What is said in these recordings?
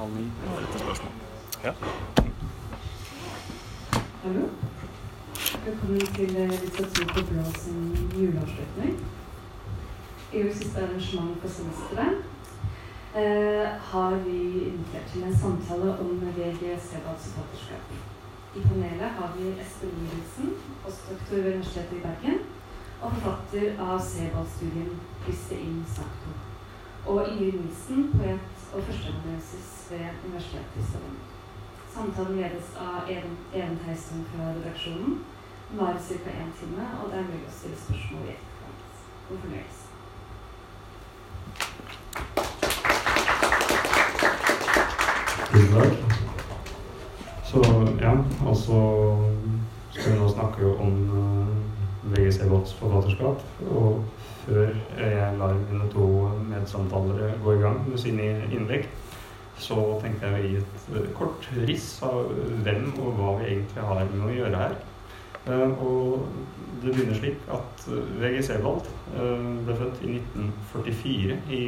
halv ni et spørsmål. Ja. Hallo. Velkommen til Litteratur på blå sin juleavslutning. Vårt siste arrangement på semesteret eh, har vi invitert til en samtale om VG Sebads forfatterskap. I panelet har vi Espen Wilhelmsen, postdoktor ved Universitetet i Bergen, og forfatter av Sebald-studien Kriste inn Sakto. Og Ingrid Nilsen, poet og førsteamanuensis ved Universitetet i Stavanger. Samtalen ledes av Even, Theisen fra redaksjonen. Den varer ca. én time, og det er mulig å stille spørsmål i etterkant. God fornøyelse. Så ja, og så skal vi nå snakke om VG Sebats forfatterskap. Og før jeg lar mine to medsamtalere gå i gang med sine innlegg, så tenkte jeg å gi et uh, kort riss av hvem og hva vi egentlig har med å gjøre her. Uh, og det begynner slik at uh, VG Sebald ble født i 1944 i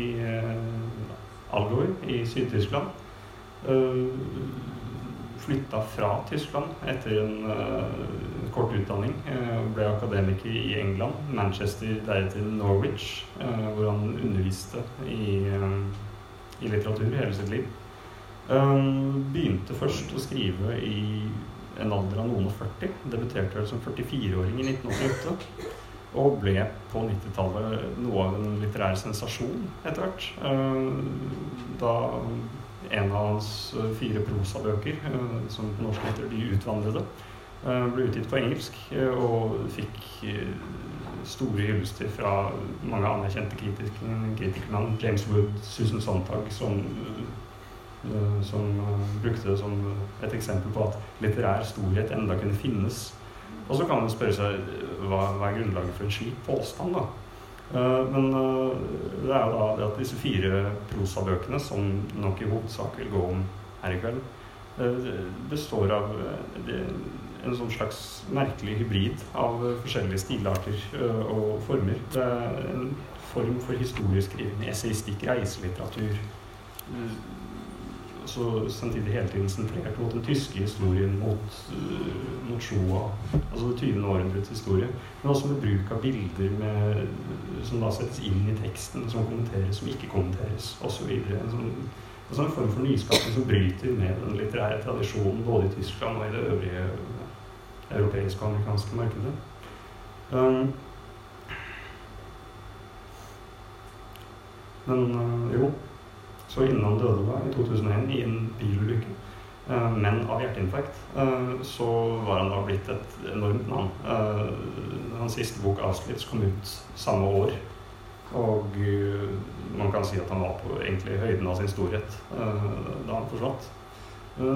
Algor i Syd-Tyskland. Flytta fra Tyskland etter en uh, kort utdanning. Uh, ble akademiker i England, Manchester, deretter Norwich, uh, hvor han underviste i, i, litteratur hele sitt liv. begynte først å skrive i en alder av noen og 40. Debuterte som 44-åring i 1988. Og ble på 90-tallet noe av en litterær sensasjon etter hvert. Da en av hans fire prosabøker, som på norsk heter 'De utvandrede', ble utgitt på engelsk og fikk store hyllester fra mange anerkjente kritikere, James Wood, Susan Sontag, som, som brukte det som et eksempel på at litterær storhet enda kunne finnes. Og så kan man spørre seg hva, hva er grunnlaget for en slik påstand, da? Men det er jo da det at disse fire prosabøkene, som nok i hovedsak vil gå om her i kveld, består av en sånn slags merkelig hybrid av forskjellige stilarter og former. Det er en form for historieskriving, essayistikk, reiselitteratur. Så samtidig hele tiden sentrert mot den tyske historien, mot, mot Shoa, altså det 20. århundrets historie. Men også med bruk av bilder med, som da settes inn i teksten, som kommenteres, som ikke kommenteres, osv. En, sånn, en form for nyskapning som bryter med den litterære tradisjonen både i Tyskland og i det øvrige europeiske og amerikanske markedet. Um, men uh, jo så innen han døde da, i 2001 i en bilulykke, uh, men av hjerteinfarkt, uh, så var han da blitt et enormt navn. Uh, hans siste bok 'Auschwitz' kom ut samme år. Og man kan si at han var på egentlig høyden av sin storhet da han forsvant.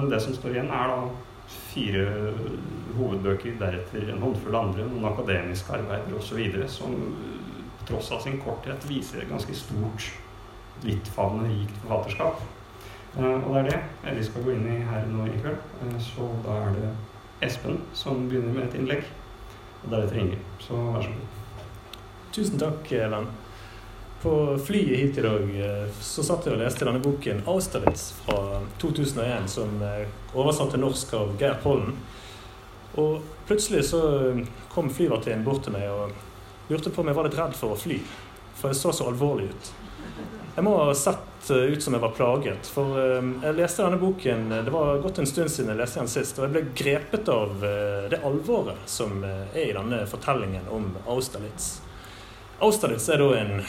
det som står igjen, er da fire hovedbøker, deretter en håndfull andre, noen akademiske arbeider osv., som på tross av sin korthet viser et ganske stort vidtfavnende, rikt forfatterskap. og det er det vi skal gå inn i her nå i kveld. så da er det Espen som begynner med et innlegg, og deretter Ingrid. Så vær så god. Tusen takk, venn. På flyet hit i dag så satt jeg og leste denne boken 'Austerlitz' fra 2001, som er oversatt til norsk av Geir Pollen. Og plutselig så kom flyvertinnen bort til meg og lurte på om jeg var litt redd for å fly. For jeg så så alvorlig ut. Jeg må ha sett ut som jeg var plaget. For jeg leste denne boken Det var gått en stund siden jeg leste den sist, og jeg ble grepet av det alvoret som er i denne fortellingen om Austerlitz. Austerlitz er da en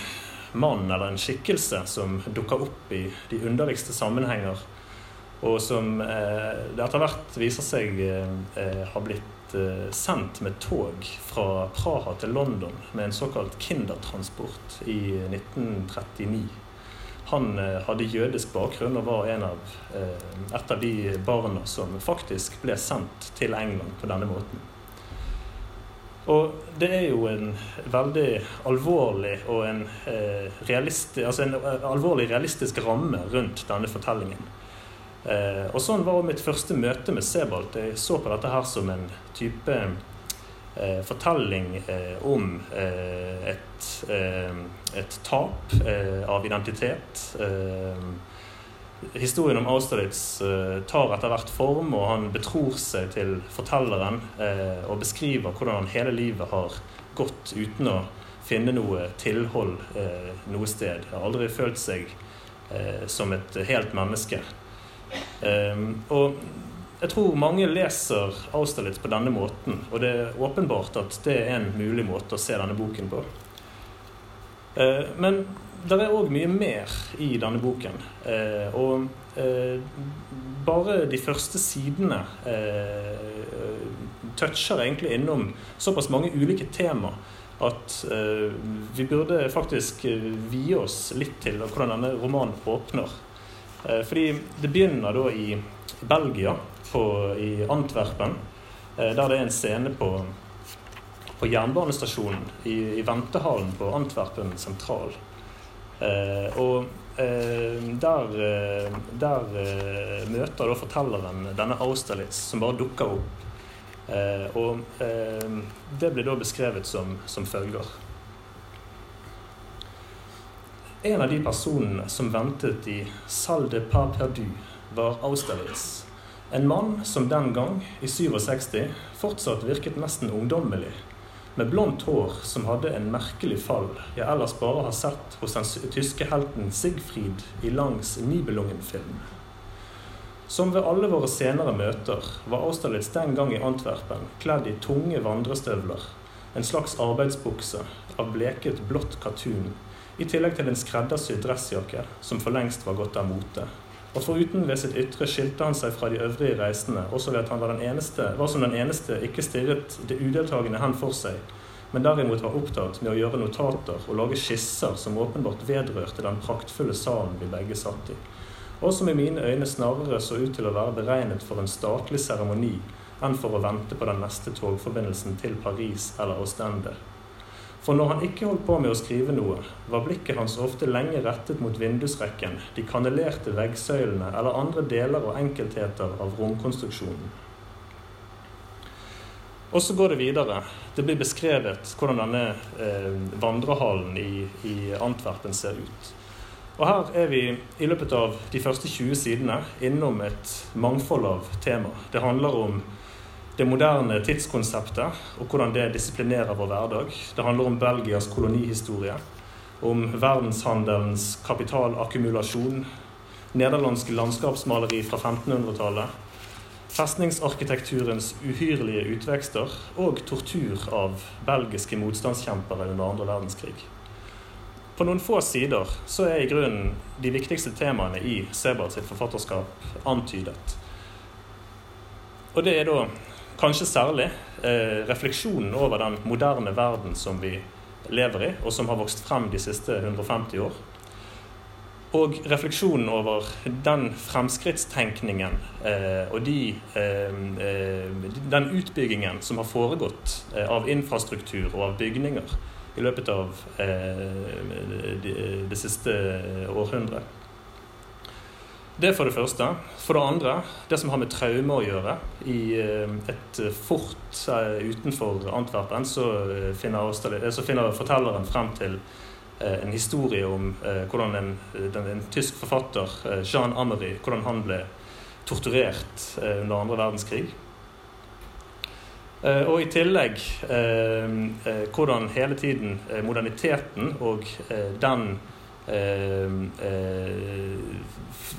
mann eller en skikkelse som dukker opp i de underligste sammenhenger, og som det etter hvert viser seg har blitt sendt med tog fra Praha til London med en såkalt kindertransport i 1939. Han hadde jødisk bakgrunn og var av, et av de barna som faktisk ble sendt til England på denne måten. Og det er jo en veldig alvorlig og en, eh, realistisk, altså en alvorlig realistisk ramme rundt denne fortellingen. Eh, og sånn var mitt første møte med Sebald. Jeg så på dette her som en type eh, fortelling om et, et tap av identitet. historien om Austerlitz eh, tar etter hvert form, og han betror seg til fortelleren eh, og beskriver hvordan han hele livet har gått uten å finne noe tilhold eh, noe sted. Har aldri følt seg eh, som et helt menneske. Og jeg tror mange leser Austerlitz på denne måten, og det er åpenbart at det er en mulig måte å se denne boken på. Eh, men det er òg mye mer i denne boken. Eh, og eh, bare de første sidene toucher egentlig innom såpass mange ulike tema at vi burde faktisk vie oss litt til hvordan denne romanen åpner. fordi det begynner da i Belgia, på, i Antwerpen, der det er en scene på på jernbanestasjonen i, i ventehallen på Antwerpen sentral. Eh, og eh, der, eh, der eh, møter da fortelleren denne Austerlitz, som bare dukker opp. Eh, og eh, det blir da beskrevet som, som følger. En av de personene som ventet i Salle de Pas Perdu, var Austerlitz. En mann som den gang, i 67, fortsatt virket nesten ungdommelig med blondt hår som hadde en merkelig fall jeg ellers bare har sett hos den tyske helten Sigfrid i Langs Nibelungen-film. Som ved alle våre senere møter var Austerlitz den gang i Antwerpen kledd i tunge vandrestøvler, en slags arbeidsbukse av bleket blått katun, i tillegg til en skreddersydd dressjakke som for lengst var gått av mote. Og foruten ved sitt ytre skilte han seg fra de øvrige reisende, også ved at han var, eneste, var som den eneste ikke stirret det udeltagende hen for seg, men derimot var opptatt med å gjøre notater og lage skisser som åpenbart vedrørte den praktfulle salen vi begge satt i, og som i mine øyne snarere så ut til å være beregnet for en statlig seremoni enn for å vente på den neste togforbindelsen til Paris eller Ostende. For når han ikke holdt på med å skrive noe, var blikket hans ofte lenge rettet mot vindusrekken, de kanelerte veggsøylene eller andre deler og enkeltheter av romkonstruksjonen. Og så går det videre. Det blir beskrevet hvordan denne eh, vandrehallen i, i, Antwerpen ser ut. Og her er vi i løpet av de første 20 sidene innom et mangfold av tema. Det handler om det moderne tidskonseptet og hvordan det disiplinerer vår hverdag. Det handler om Belgias kolonihistorie, om verdenshandelens kapitalakkumulasjon, nederlandske landskapsmaleri fra 1500-tallet, festningsarkitekturens uhyrlige utvekster og tortur av belgiske motstandskjempere under andre verdenskrig. På noen få sider så er i grunnen de viktigste temaene i Sebert sitt forfatterskap antydet. Og det er da Kanskje særlig eh, refleksjonen over den moderne verden som vi lever i, og som har vokst frem de siste 150 år. Og refleksjonen over den fremskrittstenkningen eh, og de, eh, eh den utbyggingen som har foregått eh, av infrastruktur og av bygninger i løpet av eh, det, det siste århundret. Det for det første. For det andre, det som har med traume å gjøre. I eh, et fort eh, utenfor Antwerpen så eh, finner, så finner fortelleren frem til en historie om hvordan en, en tysk forfatter, Jean Amery, hvordan han ble torturert under andre verdenskrig. Og i tillegg hvordan hele tiden moderniteten og den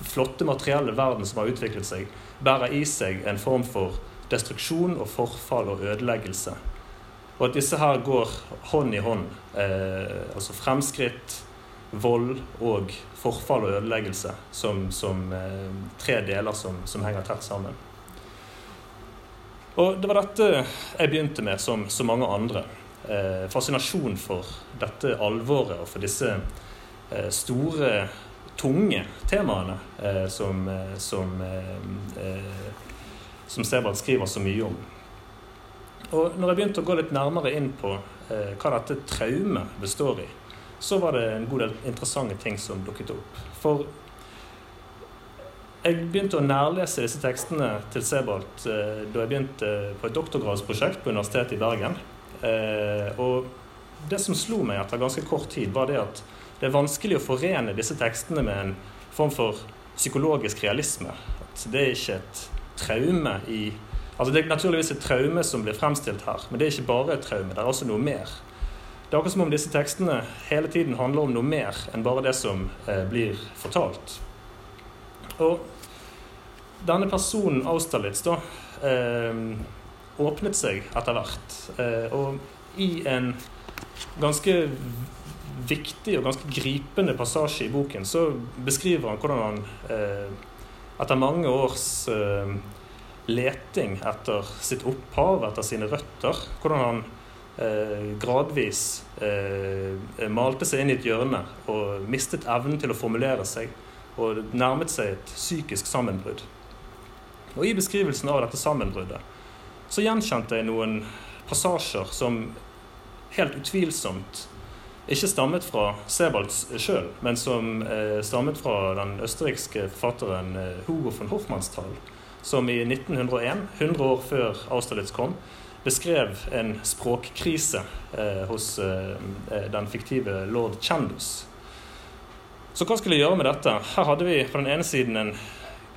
flotte materielle verden som har utviklet seg, bærer i seg en form for destruksjon og forfall og ødeleggelse. Og at disse her går hånd i hånd. Eh, altså fremskritt, vold og forfall og ødeleggelse som, som eh, tre deler som, som, henger tett sammen. Og det var dette jeg begynte med, som så mange andre. Eh, fascinasjon for dette alvoret og for disse eh, store tunge temaene eh, som, eh, som, eh, eh, som Sebald skriver så mye om. Og når jeg begynte å gå litt nærmere inn på eh, hva dette traumet består i, så var det en god del interessante ting som dukket opp. For jeg begynte å nærlese disse tekstene til Sebald eh, da jeg begynte på et doktorgradsprosjekt på Universitetet i Bergen. og det som slo meg etter ganske kort tid, var det at det er vanskelig å forene disse tekstene med en form for psykologisk realisme. At det er ikke et traume i Altså Det er naturligvis et traume som blir fremstilt her, men det er ikke bare et traume. Det er også noe mer. Det er akkurat som om disse tekstene hele tiden handler om noe mer enn bare det som eh, blir fortalt. Og denne personen Austerlitz da, eh, åpnet seg etter hvert. Eh, og i en ganske viktig og ganske gripende passasje i boken så beskriver han hvordan han eh, etter mange års eh, leting etter sitt opphav, etter sine røtter. Hvordan han eh, gradvis eh, malte seg inn i et hjørne og mistet evnen til å formulere seg. Og nærmet seg et psykisk sammenbrudd. Og I beskrivelsen av dette sammenbruddet så gjenkjente jeg noen passasjer som helt utvilsomt ikke stammet fra Sebald sjøl, men som eh, stammet fra den østerrikske forfatteren eh, Hugo von Hofmannsthal som i 1901, 100 år før Austerlitz kom, beskrev en språkkrise eh, hos eh, eh, den fiktive lord Chandos. Så hva skulle jeg gjøre med dette? Her hadde vi på den ene siden en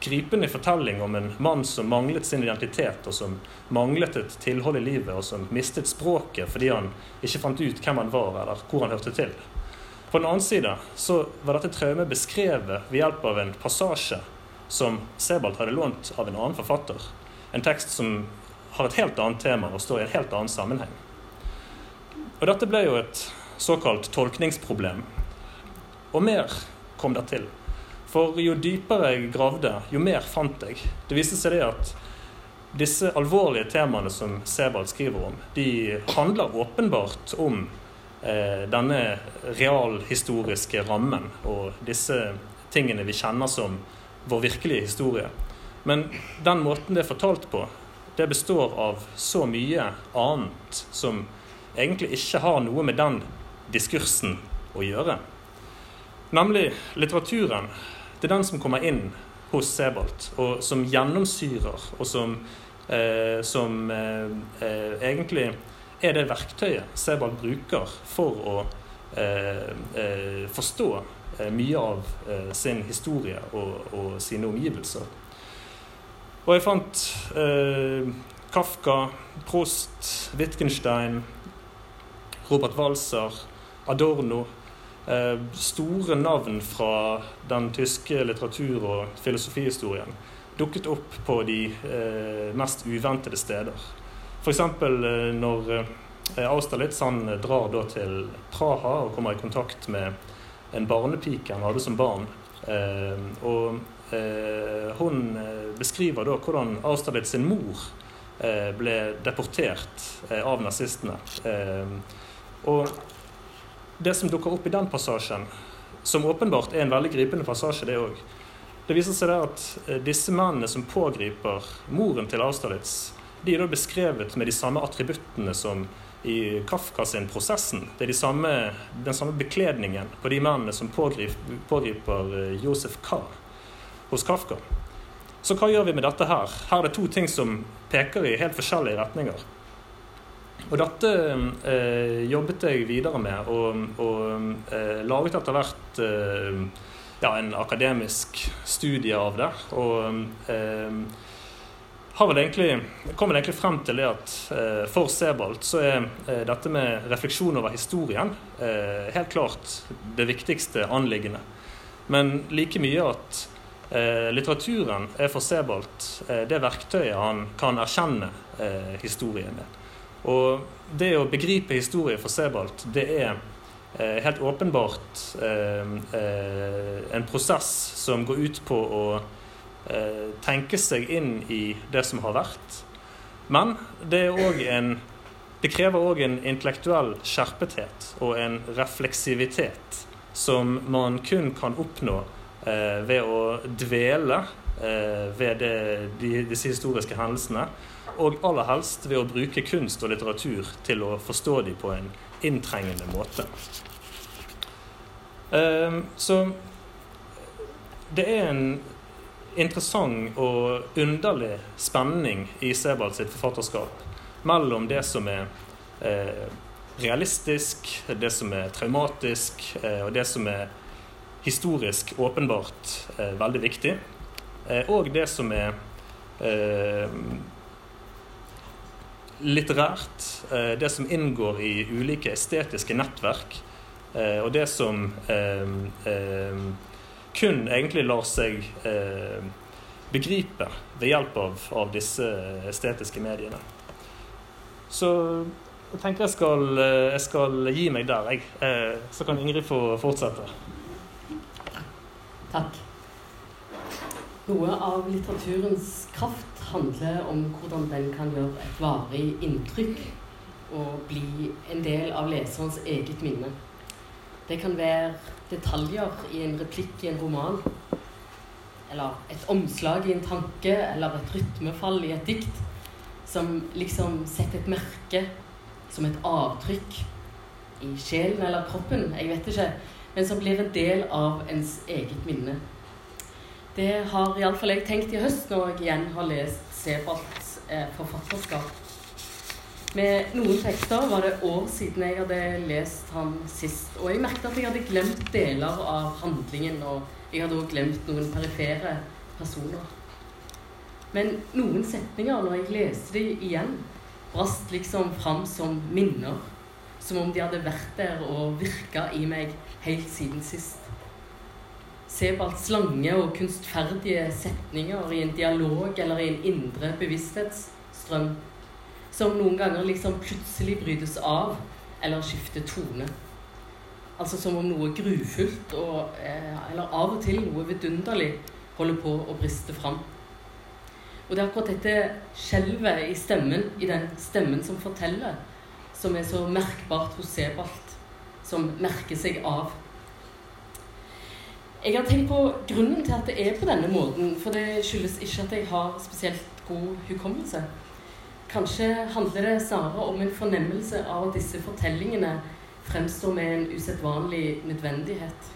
gripende fortelling om en mann som manglet sin identitet, og som manglet et tilhold i livet, og som mistet språket fordi han ikke fant ut hvem han var, eller hvor han hørte til. På den annen side så var dette traumet beskrevet ved hjelp av en passasje som Sebald hadde lånt av en annen forfatter. En tekst som har et helt annet tema og står i en helt annen sammenheng. Og dette ble jo et såkalt tolkningsproblem. Og mer kom det til. For jo dypere jeg gravde, jo mer fant jeg. Det viste seg det at disse alvorlige temaene som Sebald skriver om, de handler åpenbart om eh, denne realhistoriske rammen og disse tingene vi kjenner som vår virkelige historie. Men den måten det er fortalt på, det består av så mye annet som egentlig ikke har noe med den diskursen å gjøre. Nemlig litteraturen. Det er den som kommer inn hos Sebald, og som gjennomsyrer, og som, eh, som eh, eh egentlig er det verktøyet Sebald bruker for å eh, eh forstå Eh, mye av sin historie og, og, sine omgivelser. Og jeg fant Kafka, Prost, Wittgenstein, Robert Walser, Adorno. Eh, store navn fra den tyske litteratur- og filosofihistorien dukket opp på de eh, mest uventede steder. F.eks. Eh, når Austerlitz han drar til Praha og kommer i kontakt med en barnepike han hadde som barn. Og hun beskriver da hvordan Austerlitz sin mor ble deportert av nazistene. og det som dukker opp i den passasjen, som åpenbart er en veldig gripende passasje, det òg Det viser seg at disse mennene som pågriper moren til Austerlitz, de er da beskrevet med de samme attributtene som i Kafka sin 'Prosessen'. Det er de samme, den samme bekledningen på de mennene som pågriper, pågriper eh, Josef K. hos Kafka. Så hva gjør vi med dette her? Her er det to ting som peker i helt forskjellige retninger. Og dette eh, jobbet jeg videre med, og, og eh, laget etter hvert eh, ja, en akademisk studie av det. Og eh, har vel egentlig, kom vel egentlig frem til det at eh, for Sebald så er eh, dette med refleksjon over historien helt klart det viktigste anliggende. Men like mye at litteraturen er for Sebald det verktøyet han kan erkjenne historien med. Og det å begripe historie for Sebald, det er helt åpenbart en prosess som går ut på å Eh, tenke seg inn i det som har vært. Men det, en, det krever òg en intellektuell skjerpethet og en refleksivitet som man kun kan oppnå eh, ved å dvele eh, ved det, de, disse historiske hendelsene. Og aller helst ved å bruke kunst og litteratur til å forstå dem på en inntrengende måte. Eh, så det er en interessant og underlig spenning i Sebald sitt forfatterskap mellom det som er eh, realistisk, det som er traumatisk, eh, og det som er historisk åpenbart eh, veldig viktig. Og det som er litterært, eh, det som inngår i ulike estetiske nettverk, eh, og det som eh, kun egentlig lar seg begripe ved hjelp av, av disse estetiske mediene. Så jeg tenker jeg skal, jeg skal gi meg der, jeg. Så kan Ingrid få fortsette. Takk. Noe av litteraturens kraft handler om hvordan den kan gjøre et varig inntrykk og bli en del av leserens eget minne. Det kan være detaljer i en replikk i en roman, eller et omslag i en tanke, eller et rytmefall i et dikt, som liksom setter et merke som et avtrykk i sjelen eller kroppen, jeg vet ikke, men som blir en del av ens eget minne. Det har iallfall jeg tenkt i høst når jeg igjen har lest Sebalds eh, forfatterskap. Med noen tekster var det år siden jeg hadde lest ham sist. Og jeg merket at jeg hadde glemt deler av handlingen, og jeg hadde også glemt noen perifere personer. Men noen setninger, når jeg leste de igjen, brast liksom fram som minner. Som om de hadde vært der og virka i meg helt siden sist. Sebalds slange og kunstferdige setninger i en dialog eller i en indre bevissthetsstrøm som noen ganger liksom plutselig brytes av eller skifter tone. Altså som om noe grufullt og, eh, eller av og til noe vidunderlig holder på å briste fram. Og det er akkurat dette skjelvet i stemmen, i den stemmen som forteller, som er så merkbart hos Sebald, som merker seg av jeg har tenkt på grunnen til at det er på denne måten, for det skyldes ikke at jeg har spesielt god hukommelse. Kanskje handler det snarere om en fornemmelse av at disse fortellingene fremstår med en usedvanlig nødvendighet.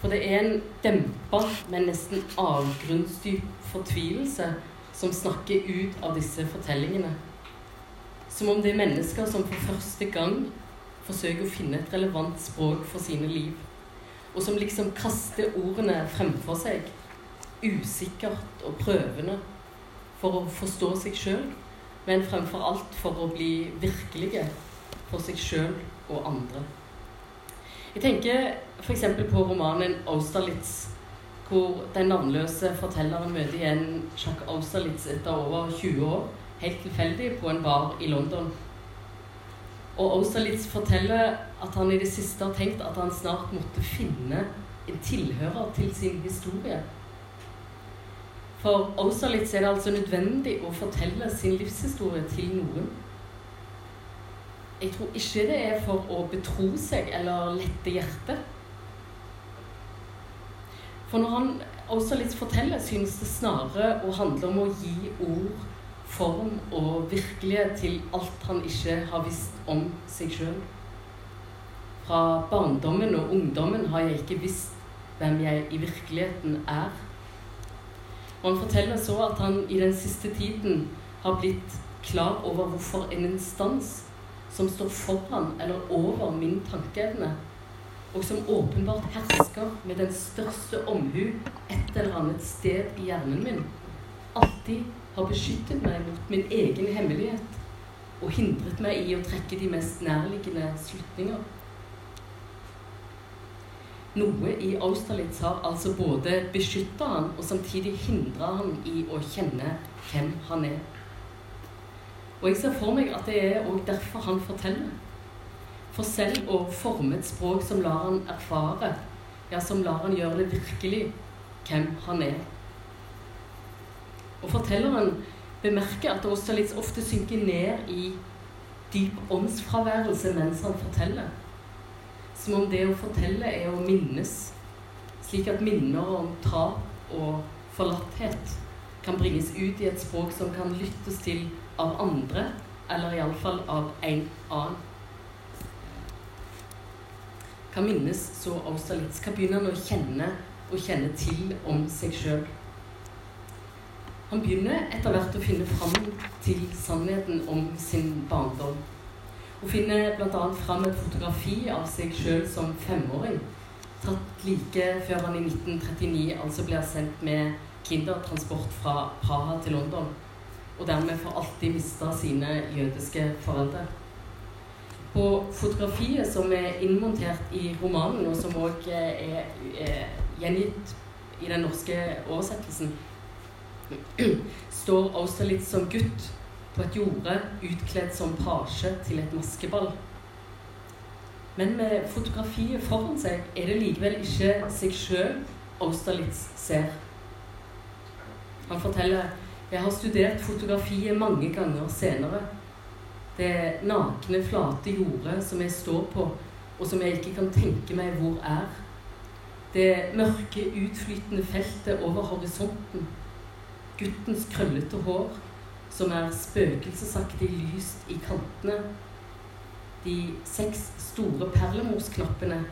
For det er en dempa, men nesten avgrunnsdyp fortvilelse som snakker ut av disse fortellingene. Som om det er mennesker som for første gang forsøker å finne et relevant språk for sine liv og som liksom kaster ordene fremfor seg, usikkert og prøvende, for å forstå seg sjøl, men fremfor alt for å bli virkelige for seg sjøl og andre. Jeg tenker f.eks. på romanen 'Austerlitz', hvor den navnløse fortelleren møter igjen Jacques Austerlitz etter over 20 år, helt tilfeldig på en bar i London. Og Austerlitz forteller at han i det siste har tenkt at han snart måtte finne en tilhører til sin historie. For Austerlitz er det altså nødvendig å fortelle sin livshistorie til noen. Jeg tror ikke det er for å betro seg eller lette hjertet. For når han Austerlitz forteller, synes det snarere å handle om å gi ord form og virkelighet til alt han ikke har visst om seg sjøl. Fra barndommen og ungdommen har jeg ikke visst hvem jeg i virkeligheten er. Og han forteller så at han i den siste tiden har blitt klar over hvorfor en instans som står foran eller over min tankeevne, og som åpenbart hersker med den største omhu et eller annet sted i hjernen min, alltid har beskyttet meg mot min egen hemmelighet og hindret meg i å trekke de mest nærliggende slutninger. Noe i Austerlitz har altså både beskytta han og samtidig hindra han i å kjenne hvem han er. Og jeg ser for meg at det er òg derfor han forteller. For selv å forme et språk som lar han erfare, ja, som lar han gjøre det virkelig, hvem han er. Og fortelleren bemerker at Austerlitz ofte synker ned i dyp åndsfraværelse mens han forteller. Som om det å fortelle er å minnes, slik at minner om tap og forlatthet kan bringes ut i et språk som kan lyttes til av andre, eller iallfall av en annen. Kan minnes så Austerlitz? Hva begynner han å kjenne og kjenne til om seg sjøl? Han begynner etter hvert å finne fram til sannheten om sin barndom. Og finner bl.a. fram et fotografi av seg sjøl som femåring, tatt like før han i 1939 altså blir sendt med kindertransport fra Praha til London, og dermed for alltid mista sine jødiske foreldre. På fotografiet som er innmontert i romanen, og som òg er, er gjengitt i den norske oversettelsen, står Austerlitz som gutt på et jorde utkledd som pasje til et maskeball. Men med fotografiet foran seg er det likevel ikke seg sjøl Austerlitz ser. Han forteller jeg har studert fotografiet mange ganger senere. Det nakne, flate jordet som jeg står på, og som jeg ikke kan tenke meg hvor er. Det mørke, utflytende feltet over horisonten. Guttens krøllete hår, som er spøkelsesaktig lyst i kantene. De seks store perlemorsknappene.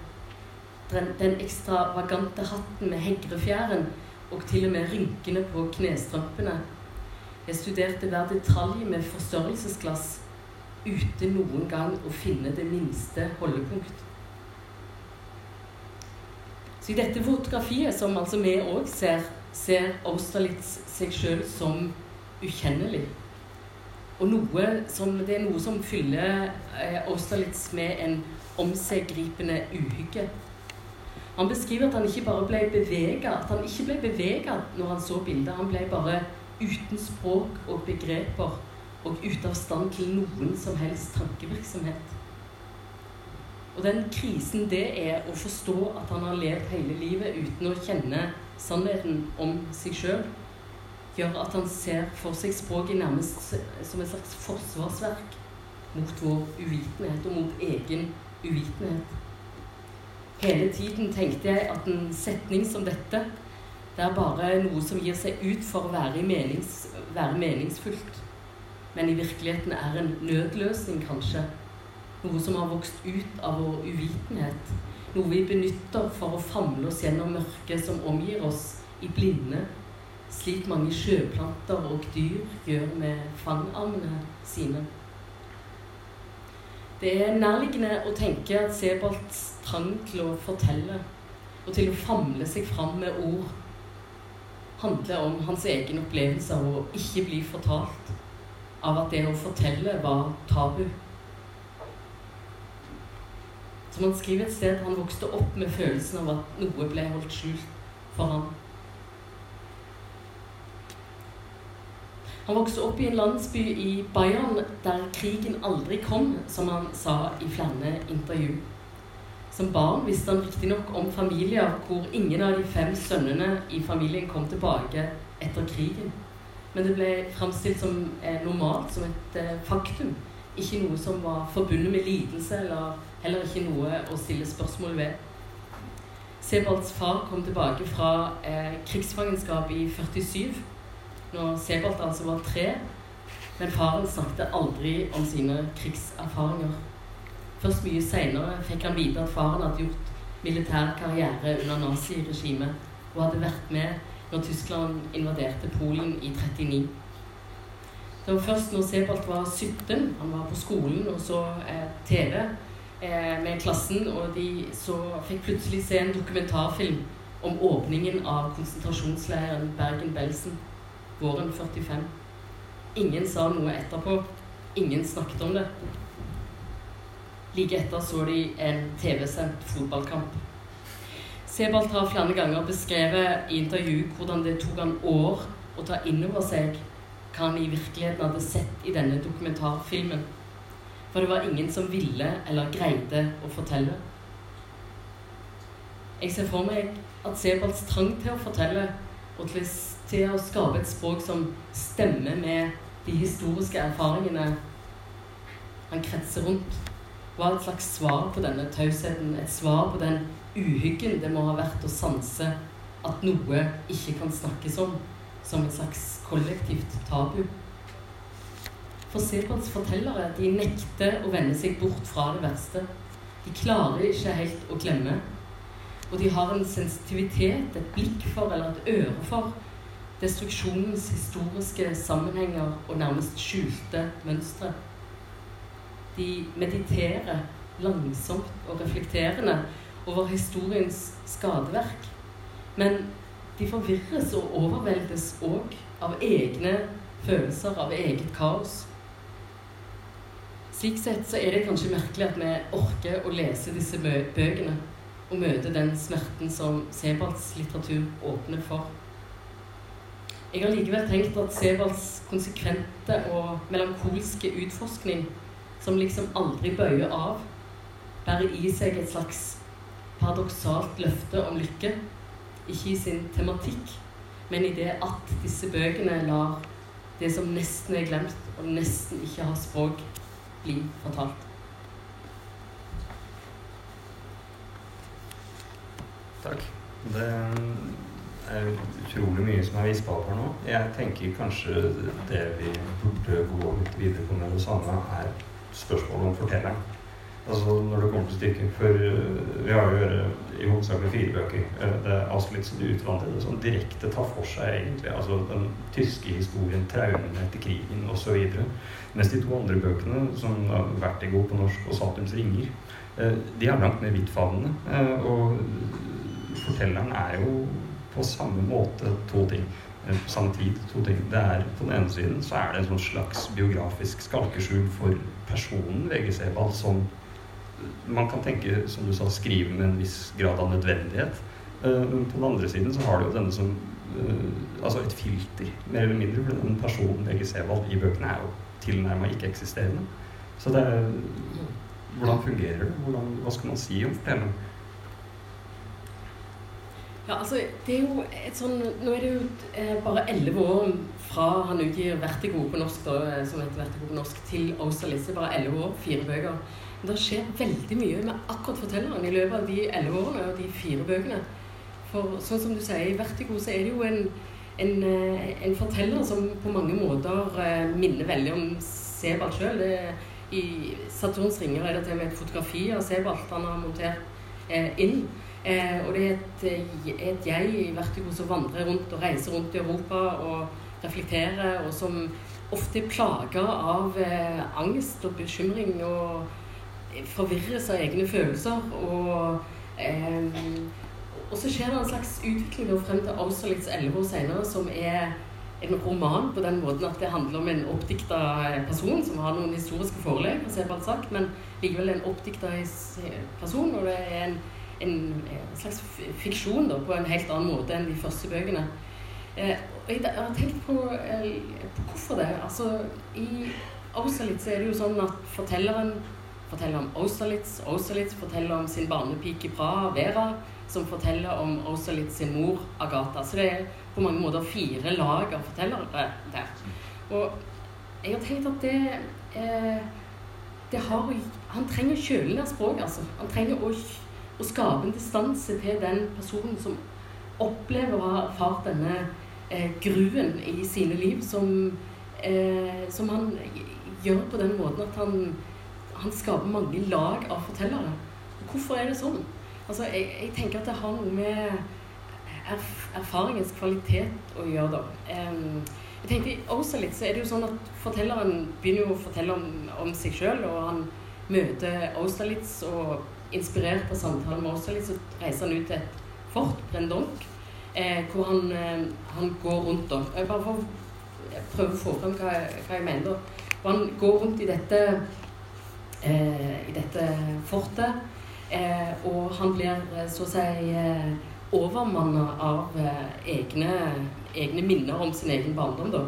Den, den ekstravagante hatten med hegrefjæren og til og med rynkene på knestrømpene. Jeg studerte hver detalj med forstørrelsesglass uten noen gang å finne det minste holdepunkt. Så i dette fotografiet, som altså vi òg ser, ser Austerlitz seg sjøl som ukjennelig. Og noe som, det er noe som fyller eh, Austerlitz med en omseggripende uhygge. Han beskriver at han ikke bare ble bevega, at han ikke ble bevega når han så bildet. Han ble bare uten språk og begreper og ute av stand til noen som helst tankevirksomhet. Og den krisen det er å forstå at han har levd hele livet uten å kjenne sannheten om seg sjøl, gjør at han ser for seg språket nærmest som et slags forsvarsverk mot vår uvitenhet og mot egen uvitenhet. Hele tiden tenkte jeg at en setning som dette, det er bare noe som gir seg ut for å være, menings, være meningsfullt. Men i virkeligheten er en nødløsning, kanskje. Noe som har vokst ut av vår uvitenhet. Noe vi benytter for å famle oss gjennom mørket som omgir oss, i blinde. Slik mange sjøplanter og dyr gjør med fangarmene sine. Det er nærliggende å tenke at Sebolts trang til å fortelle og til å famle seg fram med ord handler om hans egen opplevelse av å ikke bli fortalt, av at det å fortelle var tabu. Som han skriver et sted, han vokste opp med følelsen av at noe ble holdt skjult for ham. Han vokste opp i en landsby i Bayern der krigen aldri kom, som han sa i flere intervju. Som barn visste han riktignok om familier hvor ingen av de fem sønnene i familien kom tilbake etter krigen. Men det ble framstilt som eh, normalt, som et eh, faktum. Ikke noe som var forbundet med lidelse, eller heller ikke noe å stille spørsmål ved. Sebalds far kom tilbake fra eh, krigsfangenskap i 47 når Sebald altså var tre. Men faren snakket aldri om sine krigserfaringer. Først mye seinere fikk han vite at faren hadde gjort militær karriere under naziregimet og hadde vært med når Tyskland invaderte Polen i 39. Det var først når Sebald var 17, han var på skolen og så eh, TV eh, med klassen, og de så fikk plutselig se en dokumentarfilm om åpningen av konsentrasjonsleiren Bergen-Belsen våren 45. Ingen sa noe etterpå. Ingen snakket om det. Like etter så de en TV-sendt fotballkamp. Sebald har flere ganger beskrevet i intervju hvordan det tok han år å ta inn over seg hva han i virkeligheten hadde sett i denne dokumentarfilmen. For det var ingen som ville eller greide å fortelle. Jeg ser for meg at Sebalds trang til å fortelle og til til å skape et språk som stemmer med de historiske erfaringene han kretser rundt, Hva er et slags svar på denne tausheten. Et svar på den uhyggen det må ha vært å sanse at noe ikke kan snakkes om, som et slags kollektivt tabu. For Seberts fortellere de nekter å vende seg bort fra det verste. De klarer ikke helt å glemme. Og de har en sensitivitet, et blikk for eller et øre for destruksjonens historiske sammenhenger og nærmest skjulte mønstre. De mediterer langsomt og reflekterende over historiens skadeverk. Men de forvirres og overveldes òg av egne følelser, av eget kaos. Slik sett så er det kanskje merkelig at vi orker å lese disse bøkene og møte den smerten som Sebalds litteratur åpner for. Jeg har likevel tenkt at Sebalds konsekvente og melankolske utforskning, som liksom aldri bøyer av, bærer i seg et slags paradoksalt løfte om lykke. Ikke i sin tematikk, men i det at disse bøkene lar det som nesten er glemt, og nesten ikke har språk, bli fortalt. Takk. Det er utrolig mye som er vispa opp her nå. Jeg tenker kanskje det vi burde gå litt videre på med det samme, er spørsmålet om fortelleren. Altså når det kommer til stykket. For uh, vi har jo i hovedsak med fire bøker. Uh, det er Austerlitz og de utvandrede som direkte tar for seg egentlig altså den tyske historien, traumene etter krigen osv. Mens de to andre bøkene, som har vært i god på norsk og Satums ringer, uh, de er langt mer vidtfavnende. Og fortelleren er jo på samme måte to ting. På samme tid to ting. Det er På den ene siden så er det en sånn slags biografisk skalkeskjul for personen VG Sebald som man kan tenke, som du sa, skrive med en viss grad av nødvendighet. Eh, men på den andre siden så har du jo denne som eh, Altså et filter, mer eller mindre. For den personen VG Sebald i bøkene er jo tilnærma ikke-eksisterende. Så det er Hvordan fungerer det? Hvordan, hva skal man si om fortelleren? Ja, altså, det er jo et sånn Nå er det jo eh, bare elleve år fra han utgir 'Vertigo' på norsk, da, som heter Vertigo på norsk, til Austerlitz. Er bare elleve år, fire bøker. Det skjer veldig mye med akkurat fortelleren i løpet av de elleve årene og de fire bøkene. For sånn som du sier, i Vertigo så er det jo en, en, eh, en forteller som på mange måter eh, minner veldig om Sebald sjøl. I Saturns ringer er det til og med et fotografi av Sebald han har montert eh, inn. Eh, og det er et, eh, et, jeg i Vertigo som vandrer rundt og reiser rundt i Europa og reflekterer, og som ofte er plaga av eh, angst og bekymring og forvirres av egne følelser. Og, eh, og så skjer det en slags utvikling frem til Austerlitz elleve år senere, som er en roman på den måten at det handler om en oppdikta person som har noen historiske forelegg, men likevel en oppdikta person. Og det er en, en, slags fiksjon da, på en helt annen måte enn de første bøkene. Eh, og jeg, har tenkt på, eh, på hvorfor det. Altså, I Austerlitz er det jo sånn at fortelleren forteller om Austerlitz. Austerlitz forteller om sin barnepike Praha, Vera, som forteller om Austerlitz sin mor, Agatha. Så det er på mange måter fire lag av fortellere der. Og jeg har tenkt at det, eh, det har, Han trenger å kjøle ned språket, altså. Han trenger å, å, skape en distanse til den personen som opplever å ha erfart denne eh, gruen i sine liv, som, eh, som han gjør på den måten at han han skaper mange lag av fortellere. Hvorfor er det sånn? Altså, jeg, jeg tenker at det har noe med erf erfaringens kvalitet å gjøre, da. Um, jeg tenker I litt, så er det jo sånn at fortelleren begynner jo å fortelle om, om seg sjøl, og han møter Austerlitz, og inspirert av samtalen med oss, så reiser han ut til et fort, Brendonk, eh, hvor han, eh, han, går rundt da. Jeg bare for prøve å få frem hva, hva jeg mener. Og han går rundt i dette eh, i dette fortet. Eh, og han blir eh, så å si eh, overmanna av egne, egne, minner om sin egen barndom. da.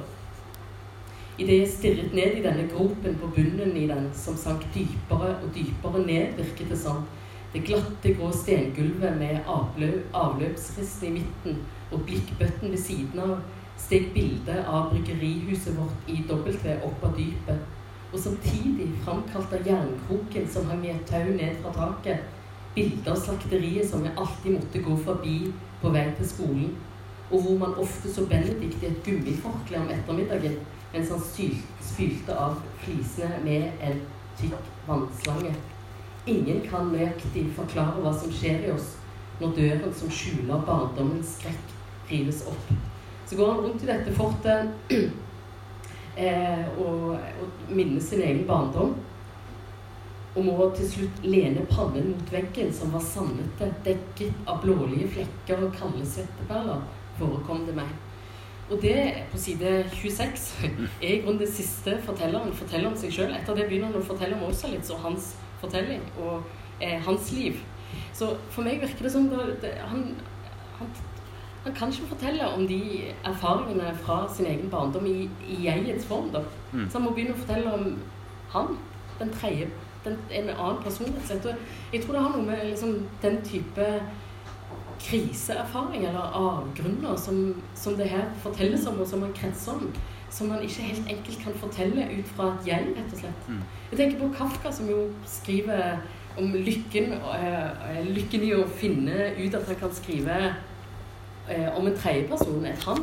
Idet jeg stirret ned i denne gropen på bunnen i den, som sank dypere og dypere ned, virket det som. Det glatte, grå stengulvet med avløp, avløpsristen i midten og blikkbøtten ved siden av steg bildet av bryggerihuset vårt i W opp av dypet og samtidig framkalt av jernkroken som hang i et tau ned fra taket, bilder av slakteriet som jeg alltid måtte gå forbi på vei til skolen, og hvor man ofte så Benedikt i et gummiforkle om ettermiddagen mens han spylte av flisene med en tykk vannslange. Ingen kan nøyaktig forklare hva som skjer i oss når døren som skjuler barndommens skrekk, rives opp. Så går han rundt i dette fortet eh, og, og minne sin egen barndom. og må til slutt lene pannen mot veggen, som var sandete, dekket av blålige flekker og kalde svetteperler, forekom det meg. Og det på side 26 er i grunnen det siste fortelleren forteller om seg sjøl. Etter det begynner han å fortelle om Austerlitz og hans fortelling og eh, hans liv. Så for meg virker det som det, han, han, han, kan ikke fortelle om de erfaringene fra sin egen barndom i, i jegets form. da. Mm. Så han må begynne å fortelle om han, den tredje, en annen person. Jeg tror det har noe med liksom, den type kriseerfaring eller avgrunner som, som, det her fortelles om, og som man kretser om, som man ikke helt enkelt kan fortelle ut fra et jeg, rett og slett. Mm. Jeg tenker på Kafka, som jo skriver om lykken, øh, lykken i å finne ut at han kan skrive øh, om en tredjeperson, et han.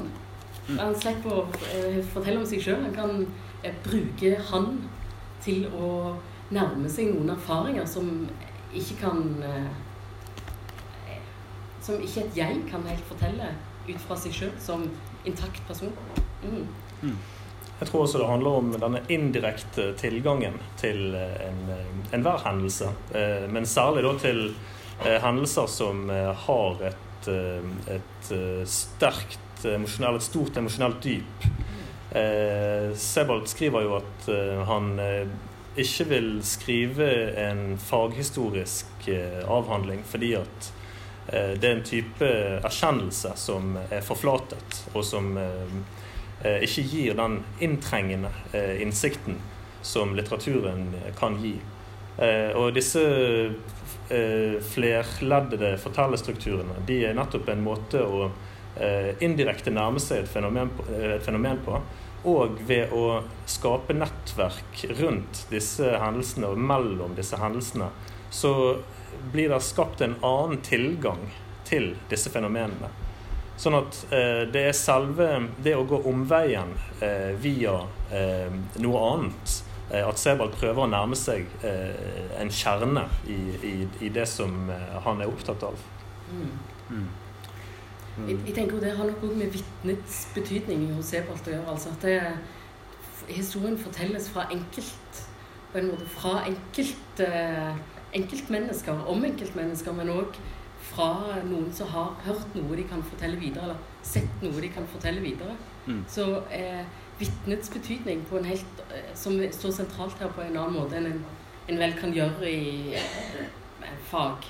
Mm. Han slipper å øh, fortelle om seg sjøl. Han kan bruke han til å nærme seg noen erfaringer som ikke kan som ikke et jeg kan helt fortelle ut fra seg sjøl som intakt person. Mm. Mm. Jeg tror også det handler om denne indirekte tilgangen til enhver en, en hendelse. Eh, men særlig da til eh, hendelser som eh, har et, et sterkt emosjonelt, et stort emosjonelt dyp. Sebald skriver jo at han ikke vil skrive en faghistorisk avhandling fordi at Eh, det er en type erkjennelse som er forflatet, og som eh, eh, ikke gir den inntrengende innsikten som litteraturen kan gi. Og disse flerleddede fortellerstrukturene de er nettopp en måte å indirekte nærme seg et fenomen, på, et fenomen på. Og ved å skape nettverk rundt disse hendelsene og mellom disse hendelsene, så blir det skapt en annen tilgang til disse fenomenene. Sånn at eh, det er selve det å gå omveien eh, via eh, noe annet. Eh, at Sebald prøver å nærme seg eh, en kjerne i, i, i, det som eh, han er opptatt av. Mm. Mm. Jeg, jeg, tenker jo Det har noe med vitnets betydning hos Sebald å gjøre. altså at det, Historien fortelles fra enkelt på en måte fra enkelt enkeltmennesker, om enkeltmennesker, men òg fra noen som har hørt noe de kan fortelle videre, eller sett noe de kan fortelle videre. Mm. Så eh, vitnets betydning på en helt, eh, som står sentralt her på en annen måte enn en, en vel kan gjøre i eh, fag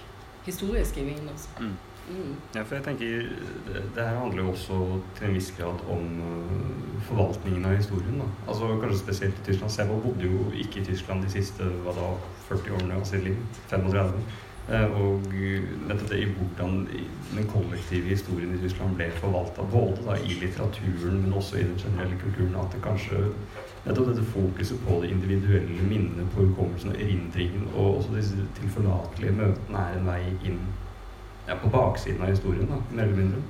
historieskrivingen. Altså. Mm. Mm. Ja, for jeg tenker det, det, her handler jo også til en viss grad om uh, forvaltningen av historien. Da. Altså Kanskje spesielt i Tyskland. Selv bodde jo ikke i Tyskland de siste hva da, 40 årene av sitt liv. 35. Uh, og nettopp det i hvordan den kollektive historien i Tyskland ble forvalta, både da i litteraturen, men også i den generelle kulturen. At det kanskje nettopp dette fokuset på det individuelle minnet, på hukommelsen og erindringen, og også disse tilforlatelige møtene er en vei inn ja, på baksiden av historien, da, mer eller mindre.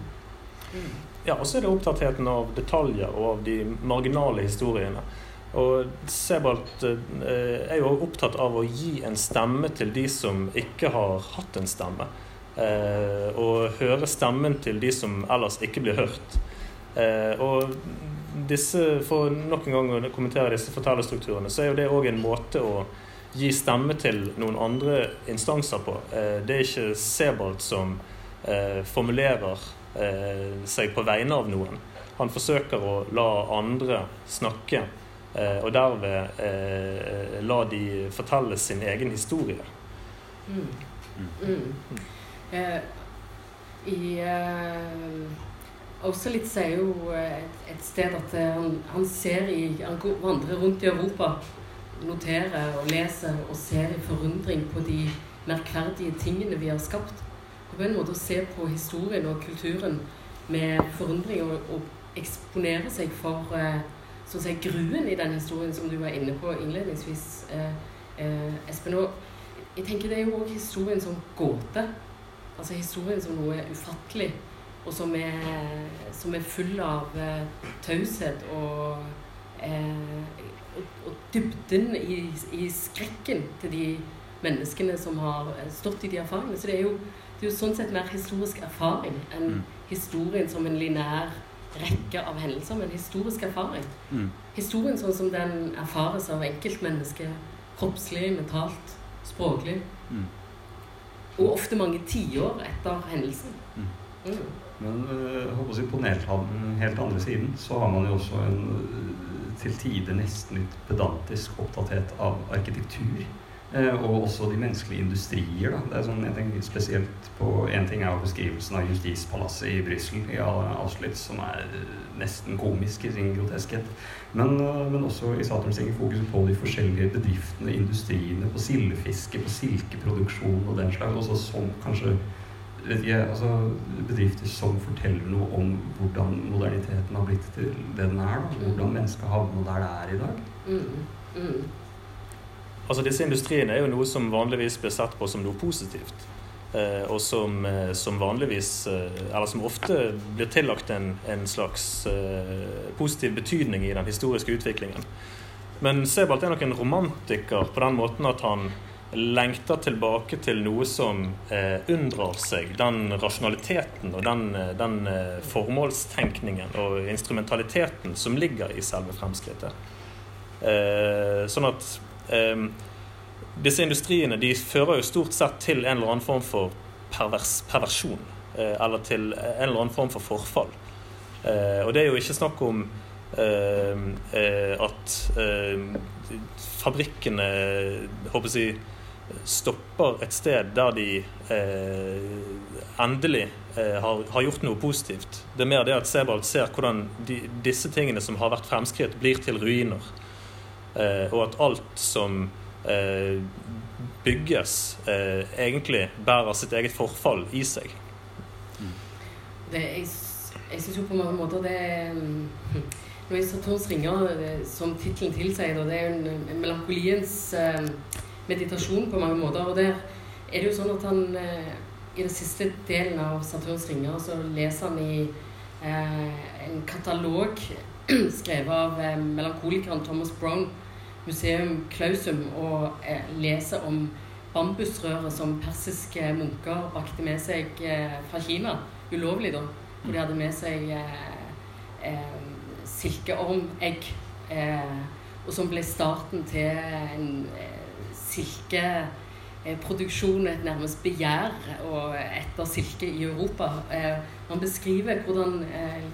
Mm. Ja, og så er det opptattheten av detaljer og av de marginale historiene. Og Sebald eh, er jo opptatt av å gi en stemme til de som ikke har hatt en stemme. Eh, og høre stemmen til de som ellers ikke blir hørt. Eh, og disse, for nok en gang å kommentere disse fortellerstrukturene, så er jo det òg en måte å gi stemme til noen andre instanser på. Det er ikke Sebald som formulerer seg på vegne av noen. Han forsøker å la andre snakke, og derved la de fortelle sin egen historie. Mm. Mm. Mm. Eh, I eh, Austerlitz er jo et, et sted at han, han ser i Han vandrer rundt i Europa noterer og leser og ser i forundring på de merkverdige tingene vi har skapt. Og på en måte å se på historien og kulturen med forundring og, og eksponere seg for eh, så å si, gruen i den historien som du var inne på innledningsvis, eh, eh, Espen. Og jeg tenker det er jo òg historien som gåte. Altså historien som noe ufattelig, og som er, som er full av eh, taushet og eh, og, dybden i, i, skrekken til de menneskene som har stått i de erfaringene. Så det er jo, det er jo sånn sett mer historisk erfaring enn mm. historien som en linær rekke av hendelser, med en historisk erfaring. Mm. Historien sånn som den erfares av enkeltmennesket, kroppslig, mentalt, språklig. Mm. Og ofte mange tiår etter hendelsen. Mm. Mm. Men jeg håper å si, på den helt, andre siden så har man jo også en øh, til tider nesten litt pedantisk opptatthet av arkitektur. Eh, og også de menneskelige industrier. Da. Det er sånn, jeg tenker spesielt på En ting er jo beskrivelsen av justispalasset i Brussel, i Auschwitz, som er øh, nesten komisk i sin groteskhet. Men, øh, men også i Saturnstinger fokuset på de forskjellige bedriftene, industriene, på sildefiske, på silkeproduksjon og den slags. Også som kanskje ikke, altså, bedrifter som forteller noe om hvordan moderniteten har blitt til det den er. Da. Hvordan mennesket havner der det er i dag. Mm. Mm. Altså Disse industriene er jo noe som vanligvis blir sett på som noe positivt. Eh, og som, eh, som vanligvis, eh, eller som ofte blir tillagt en, en slags positiv betydning i den historiske utviklingen. Men Sebald er nok en romantiker på den måten at han lengter tilbake til noe som unndrar seg den rasjonaliteten og den, den formålstenkningen og instrumentaliteten som ligger i selve fremskrittet. Sånn at disse industriene de fører jo stort sett til en eller annen form for pervers, perversjon. Eh, eller til en eller annen form for forfall. Eh, og det er jo ikke snakk om eh, eh, at eh, fabrikkene håper jeg, stopper et sted der de endelig har, gjort noe positivt. Det er mer det at Sebald ser hvordan disse tingene som har vært fremskritt, blir til ruiner. Eh, og at alt som eh, bygges, eh, egentlig bærer sitt eget forfall i seg. Det, jeg jeg syns jo på mange måter det mm, Når i Saturns ringer, som tittelen tilsier, det er jo en, en melankoliens meditasjon på mange måter. Og der er det jo sånn at han i den siste delen av Saturns ringer så leser han i en katalog skrevet av melankolikeren Thomas Brown, Museum Klausum og eh, leser om bambusrøret som persiske munker brakte med seg eh, fra Kina, ulovlig da, hvor de hadde med seg eh, eh, silkeormegg, eh, og som ble starten til en eh, silkeproduksjon, et nærmest begjær og etter silke i Europa. Eh, man beskriver hvordan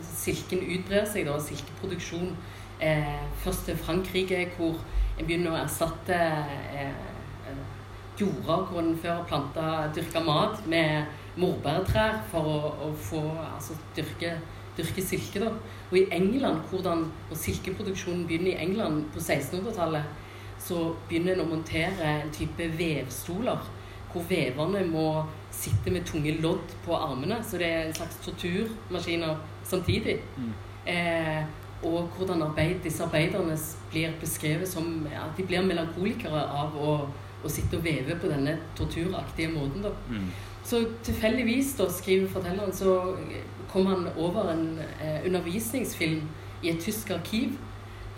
silken utbrer seg, da, silkeproduksjon, først til Frankrike, hvor en begynner å erstatte eh, jorda hvor en før planta dyrka mat med morbærtrær for å, å få altså, dyrke, dyrke silke. Da. Og i England, hvordan, når silkeproduksjonen begynner i England på 1600-tallet, så begynner en å montere en type vevstoler hvor veverne må sitte med tunge lodd på armene. Så det er en slags torturmaskiner samtidig. Mm. Eh, og hvordan arbeid, disse arbeiderne blir beskrevet som ja, De blir melankolikere av å, å sitte og veve på denne torturaktige måten. da. Mm. Så tilfeldigvis, da, skriver fortelleren, så kom han over en eh, undervisningsfilm i et tysk arkiv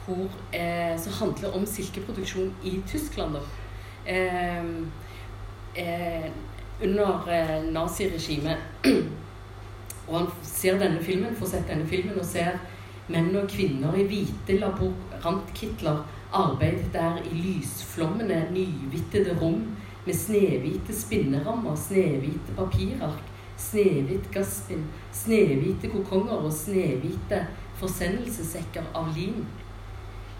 hvor, eh, som handler om silkeproduksjon i Tyskland. Da. Eh, eh, under eh, naziregimet. og han ser denne filmen, får sett denne filmen og ser menn og kvinner i hvite laborantkitler arbeidet der i lysflommende, nyhvittede rom med snehvite spinnerammer, snehvite papirark, snehvitt gasspinn, snehvite kokonger og snehvite forsendelsessekker av lim.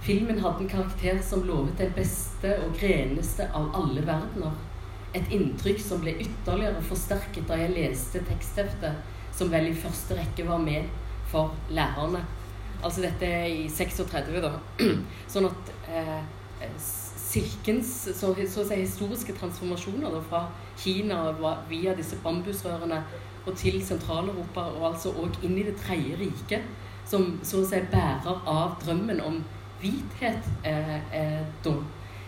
Filmen hadde en karakter som lovet det beste og greneste av alle verdener. Et inntrykk som ble ytterligere forsterket da jeg leste tekstheftet, som vel i første rekke var med for lærerne. Altså dette i 36, da. Sånn at eh, silkens så, så å si historiske transformasjoner da, fra Kina via disse bambusrørene og til Sentral-Europa, og altså òg inn i Det tredje riket, som så å si bærer av drømmen om hvithet eh, eh, da,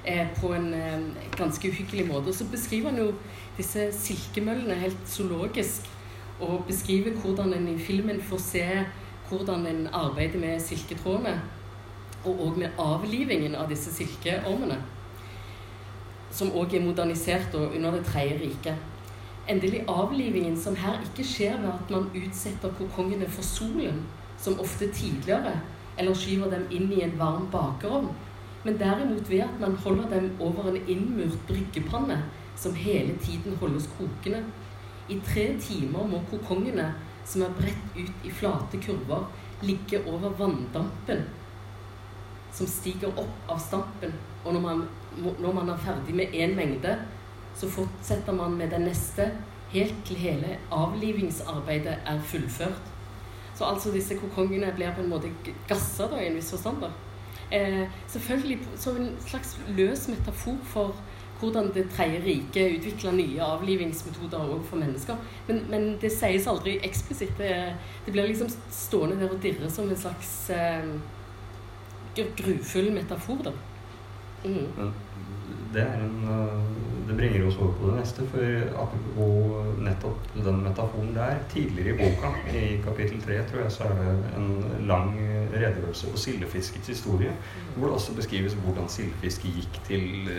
eh, på en eh, ganske uhyggelig måte. Og så beskriver han jo disse silkemøllene helt zoologisk, og beskriver hvordan en i filmen får se hvordan en arbeider med silketrådene, og òg med avlivingen av disse silkeormene, som òg er modernisert og under Det tredje riket. Endelig avlivingen som her ikke skjer ved at man utsetter kokongene for solen, som ofte tidligere, eller skyver dem inn i en varm bakerovn, men derimot ved at man holder dem over en innmurt bryggepanne som hele tiden holdes kokende. I tre timer må kokongene, som er bredt ut i flate kurver, ligge over vanndampen som stiger opp av stampen. Og når man, når man er ferdig med én mengde, så fortsetter man med den neste helt til hele avlivingsarbeidet er fullført. Så altså disse kokongene blir på en måte gassa da, i en viss forstand. da. Eh, selvfølgelig som en slags løs metafor for hvordan Det tredje riket utvikla nye avlivingsmetoder òg for mennesker. Men, men, det sies aldri eksplisitt. Det, det, blir liksom stående der og dirre som en slags eh, grufull metafor. da. Mm. Det, en, eh, det, bringer oss over på det neste. For apropos nettopp den metaforen der Tidligere i boka, i kapittel tre, tror jeg, så er det en lang redegjørelse på sildefiskets historie. Hvor det også beskrives hvordan sildefisket gikk til,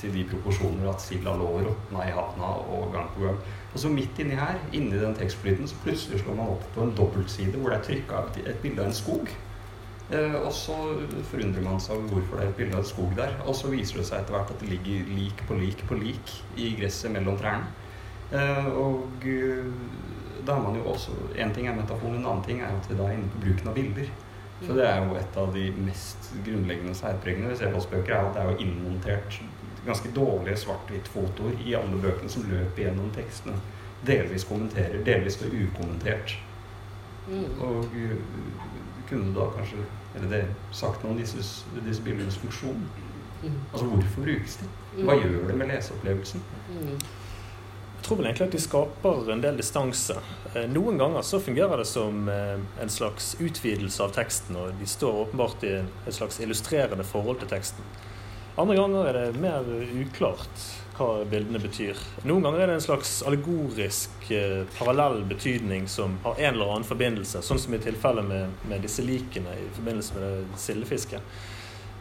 til de proporsjoner at silda lå og råtna i havna og gang på gang. Og så midt inni her, inni den tekstflyten, så plutselig slår man opp på en dobbeltside hvor det er trykka et bilde av en skog. Eh, og så forundrer man seg over hvorfor det er et bilde av skog der. Og så viser det seg etter hvert at det ligger lik på lik på lik i gresset mellom trærne. Eh, og eh, da er man jo også En ting er metaforen, en annen ting er at vi da er inne på bruken av bilder. Så det er jo et av de mest grunnleggende særpregene ved Sebas-bøker, er at det er jo innmontert ganske dårlige svart-hvitt-fotoer i alle bøkene som løper gjennom tekstene. Delvis kommenterer, delvis står ukommentert. Mm. Og kunne du da kanskje eller det, sagt noe om disse, disse bildenes funksjon? Mm. Altså hvorfor brukes de? Hva mm. gjør det med leseopplevelsen? Mm. Jeg tror vel egentlig at de skaper en del distanse. Eh, noen ganger så fungerer det som eh, en slags utvidelse av teksten, og de står åpenbart i et slags illustrerende forhold til teksten. Andre ganger er det mer uklart hva bildene betyr. Noen ganger er det en slags allegorisk eh, parallell betydning som har en eller annen forbindelse, sånn som i tilfellet med, med disse likene i forbindelse med sildefisket.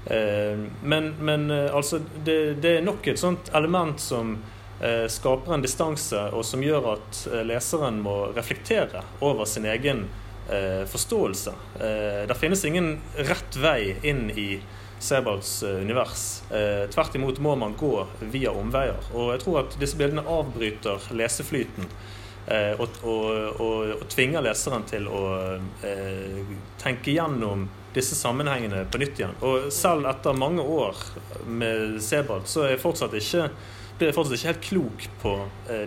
Eh, men, men eh, altså, det, det, er nok et sånt element som eh, skaper en distanse, og som gjør at leseren må reflektere over sin egen forståelse. det finnes ingen rett vei inn i Sebalds eh, univers. Eh, tvert imot må man gå via omveier. Og jeg tror at disse bildene avbryter leseflyten. Eh, og, og, og, og, tvinger leseren til å tenke gjennom disse sammenhengene på nytt igjen. Og selv etter mange år med Sebald, så er jeg fortsatt ikke, blir jeg fortsatt ikke helt klok på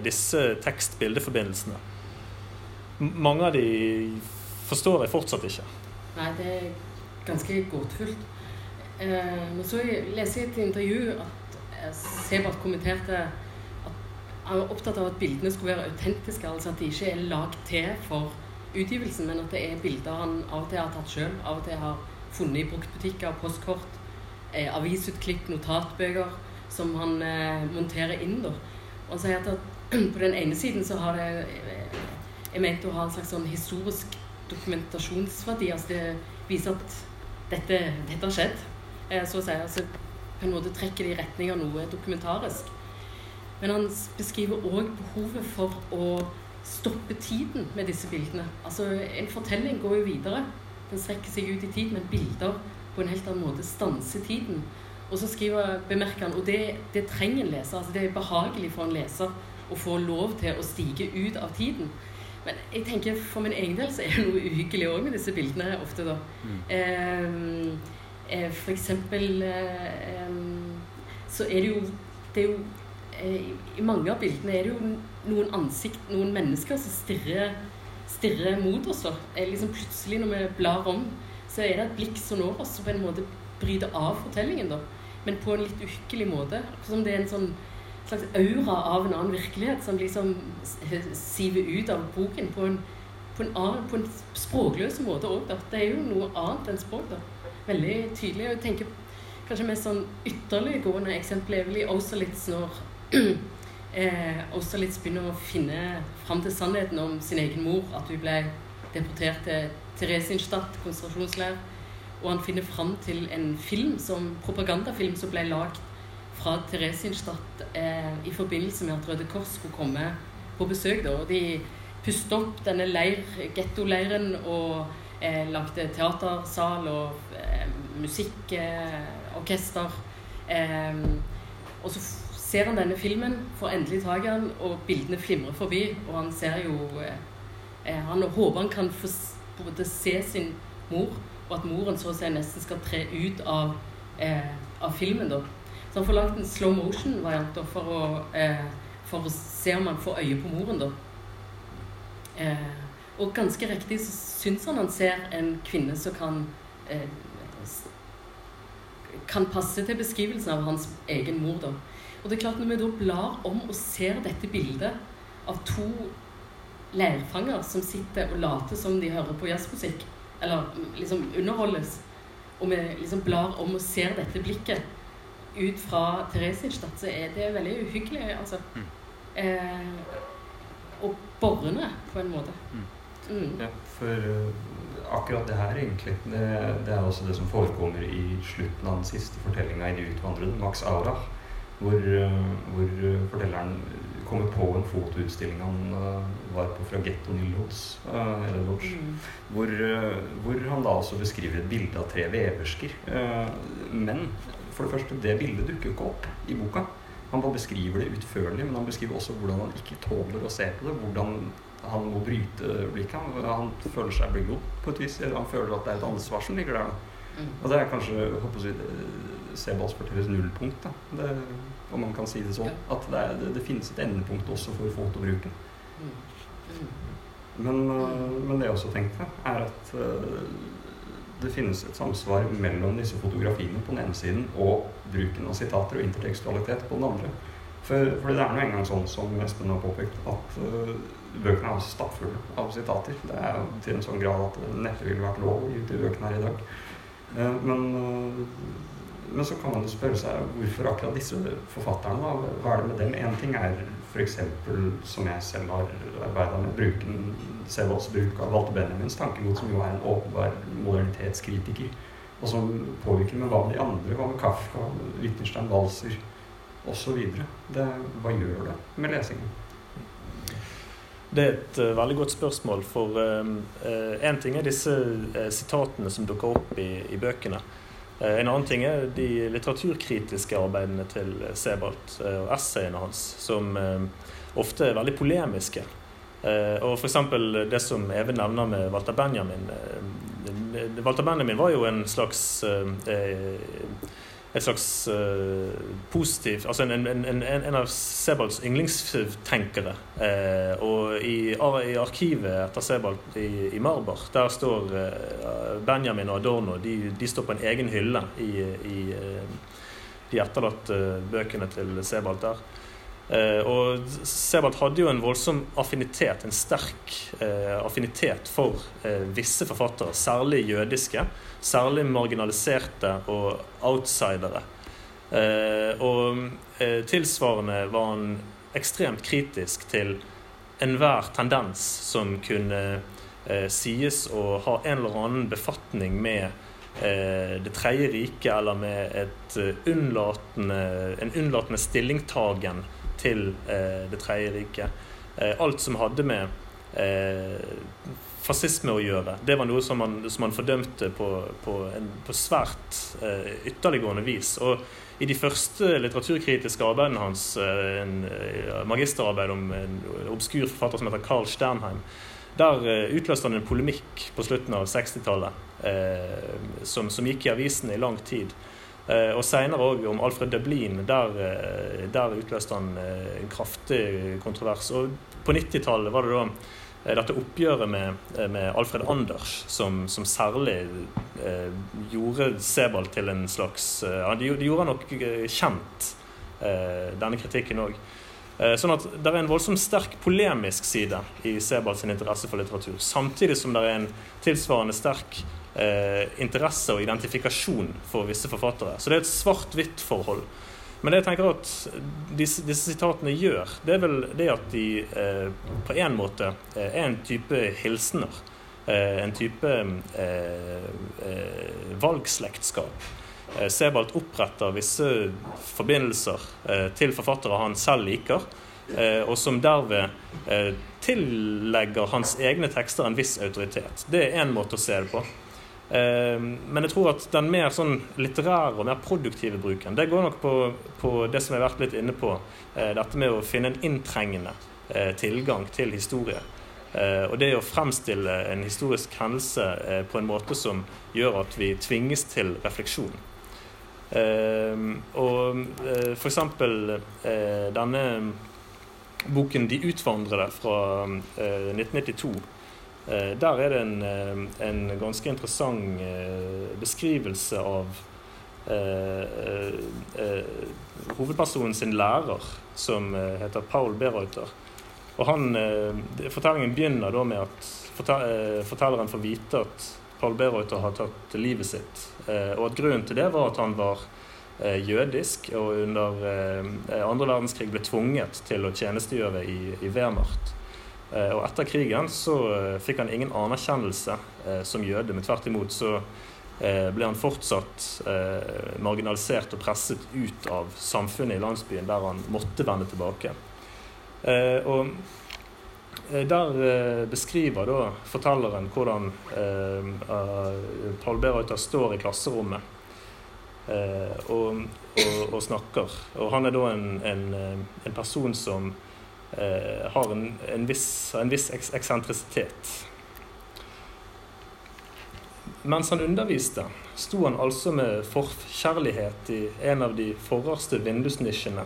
disse tekst-bildeforbindelsene. Mange av de forstår jeg fortsatt ikke. Nei, det er ganske gåtefullt. Eh, men så leser jeg et intervju at Sebert kommenterte at han var opptatt av at bildene skulle være autentiske. Altså at de ikke er lagd til for utgivelsen, men at det er bilder han av og til har tatt sjøl. Av og til har funnet i bruktbutikker, postkort, eh, avisutklipp, notatbøker som han eh, monterer inn. da. Og han sier at, på den ene siden så har det eh, Jeg mente å ha en slags sånn historisk dokumentasjonsverdi. Altså det viser at dette, dette har skjedd. Eh, så å si. Altså, på en måte trekker det i retning av noe dokumentarisk. Men han beskriver òg behovet for å stoppe tiden med disse bildene. Altså, En fortelling går jo videre. Den strekker seg ut i tid, men bilder på en helt annen måte stanser tiden. Og så skriver, bemerker han, og det, det trenger en leser. altså Det er behagelig for en leser å få lov til å stige ut av tiden. Men jeg tenker for min egen del så er det noe uhyggelig òg med disse bildene ofte, da. Mm. Eh, Eh, for eksempel eh, så er det jo, det er jo eh, I mange av bildene er det jo noen ansikt, noen mennesker som stirrer, stirrer mot oss. Liksom plutselig når vi blar om, så er det et blikk som når oss, som på en måte bryter av fortellingen. da. Men på en litt uhyggelig måte. Som det er en sånn slags aura av en annen virkelighet som liksom siver ut av boken på en, på en, annen, på en språkløs måte òg. Det er jo noe annet enn språk. da veldig tydelig. Og jeg tenker kanskje mest sånn ytterliggående eksempel er vel i Austerlitz når eh, Austerlitz begynner å finne fram til sannheten om sin egen mor, at hun ble deportert til Theresienstadt konsentrasjonsleir. Og han finner fram til en film som, propagandafilm som ble lagd fra Theresienstadt eh, i forbindelse med at Røde Kors skulle komme på besøk. Da. Og de puste opp denne leir, gettoleiren og eh, lagde teatersal og eh, musikk, eh, og så ser han denne filmen, får endelig tak i den, og bildene flimrer forbi. Og han ser jo eh, eh Han håper han kan få både se sin mor, og at moren så å si nesten skal tre ut av, eh, av filmen. da. Så han får lagt en slow motion-variant for, for å se om han får øye på moren. da. Eh, og ganske riktig så syns han han ser en kvinne som kan eh, kan passe til beskrivelsen av hans egen mor. da. Og det er klart Når vi da blar om og ser dette bildet av to leirfanger som sitter og later som de hører på jazzmusikk, eller liksom underholdes, og vi liksom blar om og ser dette blikket ut fra Theresienstadt, så er det veldig uhyggelig. altså. Mm. Eh, og borrende, på en måte. Mm. Mm. Ja, for uh, akkurat det her, egentlig, det, det, er også det som forekommer i slutten av den siste fortellinga i De utvandrede, Max Aura, hvor, uh, hvor uh, fortelleren kommer på en fotoutstilling han var på fra Getto Nillods, mm. hvor, hvor, han da også beskriver et bilde av tre veversker. men for det første, det bildet dukker jo ikke opp i boka. Han bare beskriver det utførlig, men han beskriver også hvordan han ikke tåler å se på det. Hvordan han må bryte blikket. Han, han føler seg beglodd på et vis. Han føler at det er et ansvar som ligger der. Mm. Og det er kanskje håper jeg, Sebasfortellers nullpunkt. Det, om man kan si det sånn. At det, er, det, det finnes et endepunkt også for fotobruken. Mm. Mm. Men, uh, men, det jeg også tenkte, er at uh, det finnes et samsvar mellom disse fotografiene på den ene siden og bruken av sitater og intertekstualitet på den andre. For, for det er nå engang sånn som Espen har påpekt, at uh, bøkene er stappfulle av sitater. Det er til en sånn grad at det neppe ville vært lov å gi ut de bøkene her i dag. Eh, men, eh, men, så kan man jo spørre seg hvorfor akkurat disse forfatterne. Hva er det med dem? Én ting er f.eks. som jeg selv har arbeida med, bruken, Sevals bruk av Walter Benjamins tankegods, som jo er en åpenbar modernitetskritiker, og som påvirker. med hva med de andre? Hva med Kafka, Wittgenstein, Walser osv.? Hva gjør det med lesingen? Det er et uh, veldig godt spørsmål. For én uh, uh, ting er disse sitatene som dukker opp i, i bøkene. en annen ting er de litteraturkritiske arbeidene til Sebald og essayene hans, som ofte er veldig polemiske. og f.eks. det som Even nevner med Walter Benjamin. Walter Benjamin var jo en slags et slags uh, positiv Altså en, en, en, en av Sebalds yndlingstenkere. Uh, og i, i, arkivet etter Sebald i, i Marbar, der står uh, Benjamin og Adorno de, de, står på en egen hylle i, i de etterlatte bøkene til Sebald der. Uh, og Sebald hadde jo en voldsom affinitet, en sterk uh, affinitet for uh, visse forfattere, særlig jødiske, særlig marginaliserte og outsidere. og tilsvarende var han ekstremt kritisk til enhver tendens som kunne sies å ha en eller annen befatning med Det tredje riket, eller med unnlatende, en unnlatende stillingtagen til eh, Det tredje riket. Eh, alt som hadde med eh, fascisme å gjøre, det var noe som man, som man fordømte på, på, en, på svært ytterliggående vis. Og i de første litteraturkritiske arbeidene hans, en magisterarbeid om en obskur forfatter som heter Carl Sternheim, der utløste han en polemikk på slutten av 60-tallet som, som, gikk i avisene i lang tid. Eh, og seinere òg om Alfred Dublin. Der, eh, der utløste han eh, en kraftig kontrovers. Og på 90-tallet var det da dette oppgjøret med, med Alfred Anders som, som særlig eh, gjorde Sebald til en slags eh, De, de gjorde han nok kjent, eh, denne kritikken òg. Sånn at Det er en voldsomt sterk polemisk side i Sebald sin interesse for litteratur. Samtidig som det er en tilsvarende sterk eh, interesse og identifikasjon for visse forfattere. Så det er et svart-hvitt-forhold. Men det jeg tenker at disse, disse, sitatene gjør, det er vel det at de eh, på en måte eh, er en type hilsener. Eh, en type eh, eh, valgslektskap. Sebald oppretter visse forbindelser til forfattere han selv liker, og som derved tillegger hans egne tekster en viss autoritet. Det er én måte å se det på. Eh, men jeg tror at den mer sånn litterære og mer produktive bruken, det går nok på, på det som jeg har vært litt inne på. Eh, dette med å finne en inntrengende eh, tilgang til historie. og det å fremstille en historisk hendelse på en måte som gjør at vi tvinges til refleksjon. og f.eks. denne boken 'De utvandrede' fra 1992 Eh, der er det en, eh, en ganske interessant eh, beskrivelse av hovedpersonen sin lærer, som heter Paul Bereuter. Og han, Fortellingen begynner da med at fortelleren får vite at Paul Bereuter har tatt livet sitt. Og at grunnen til det var at han var jødisk og under andre verdenskrig ble tvunget til å tjenestegjøre i, i Wehrmacht. Eh, og etter krigen så eh, fikk han ingen anerkjennelse eh, som jøde, men tvert imot så ble han fortsatt marginalisert og presset ut av samfunnet i landsbyen, der han måtte vende tilbake. Og der beskriver da fortelleren hvordan Paul Bereuter står i klasserommet og, og, og, snakker. Og han er da en, en, en person som eh, har en, en, viss, en viss eksentrisitet. Mens han underviste, sto han altså med forkjærlighet i en av de forreste vindusnisjene,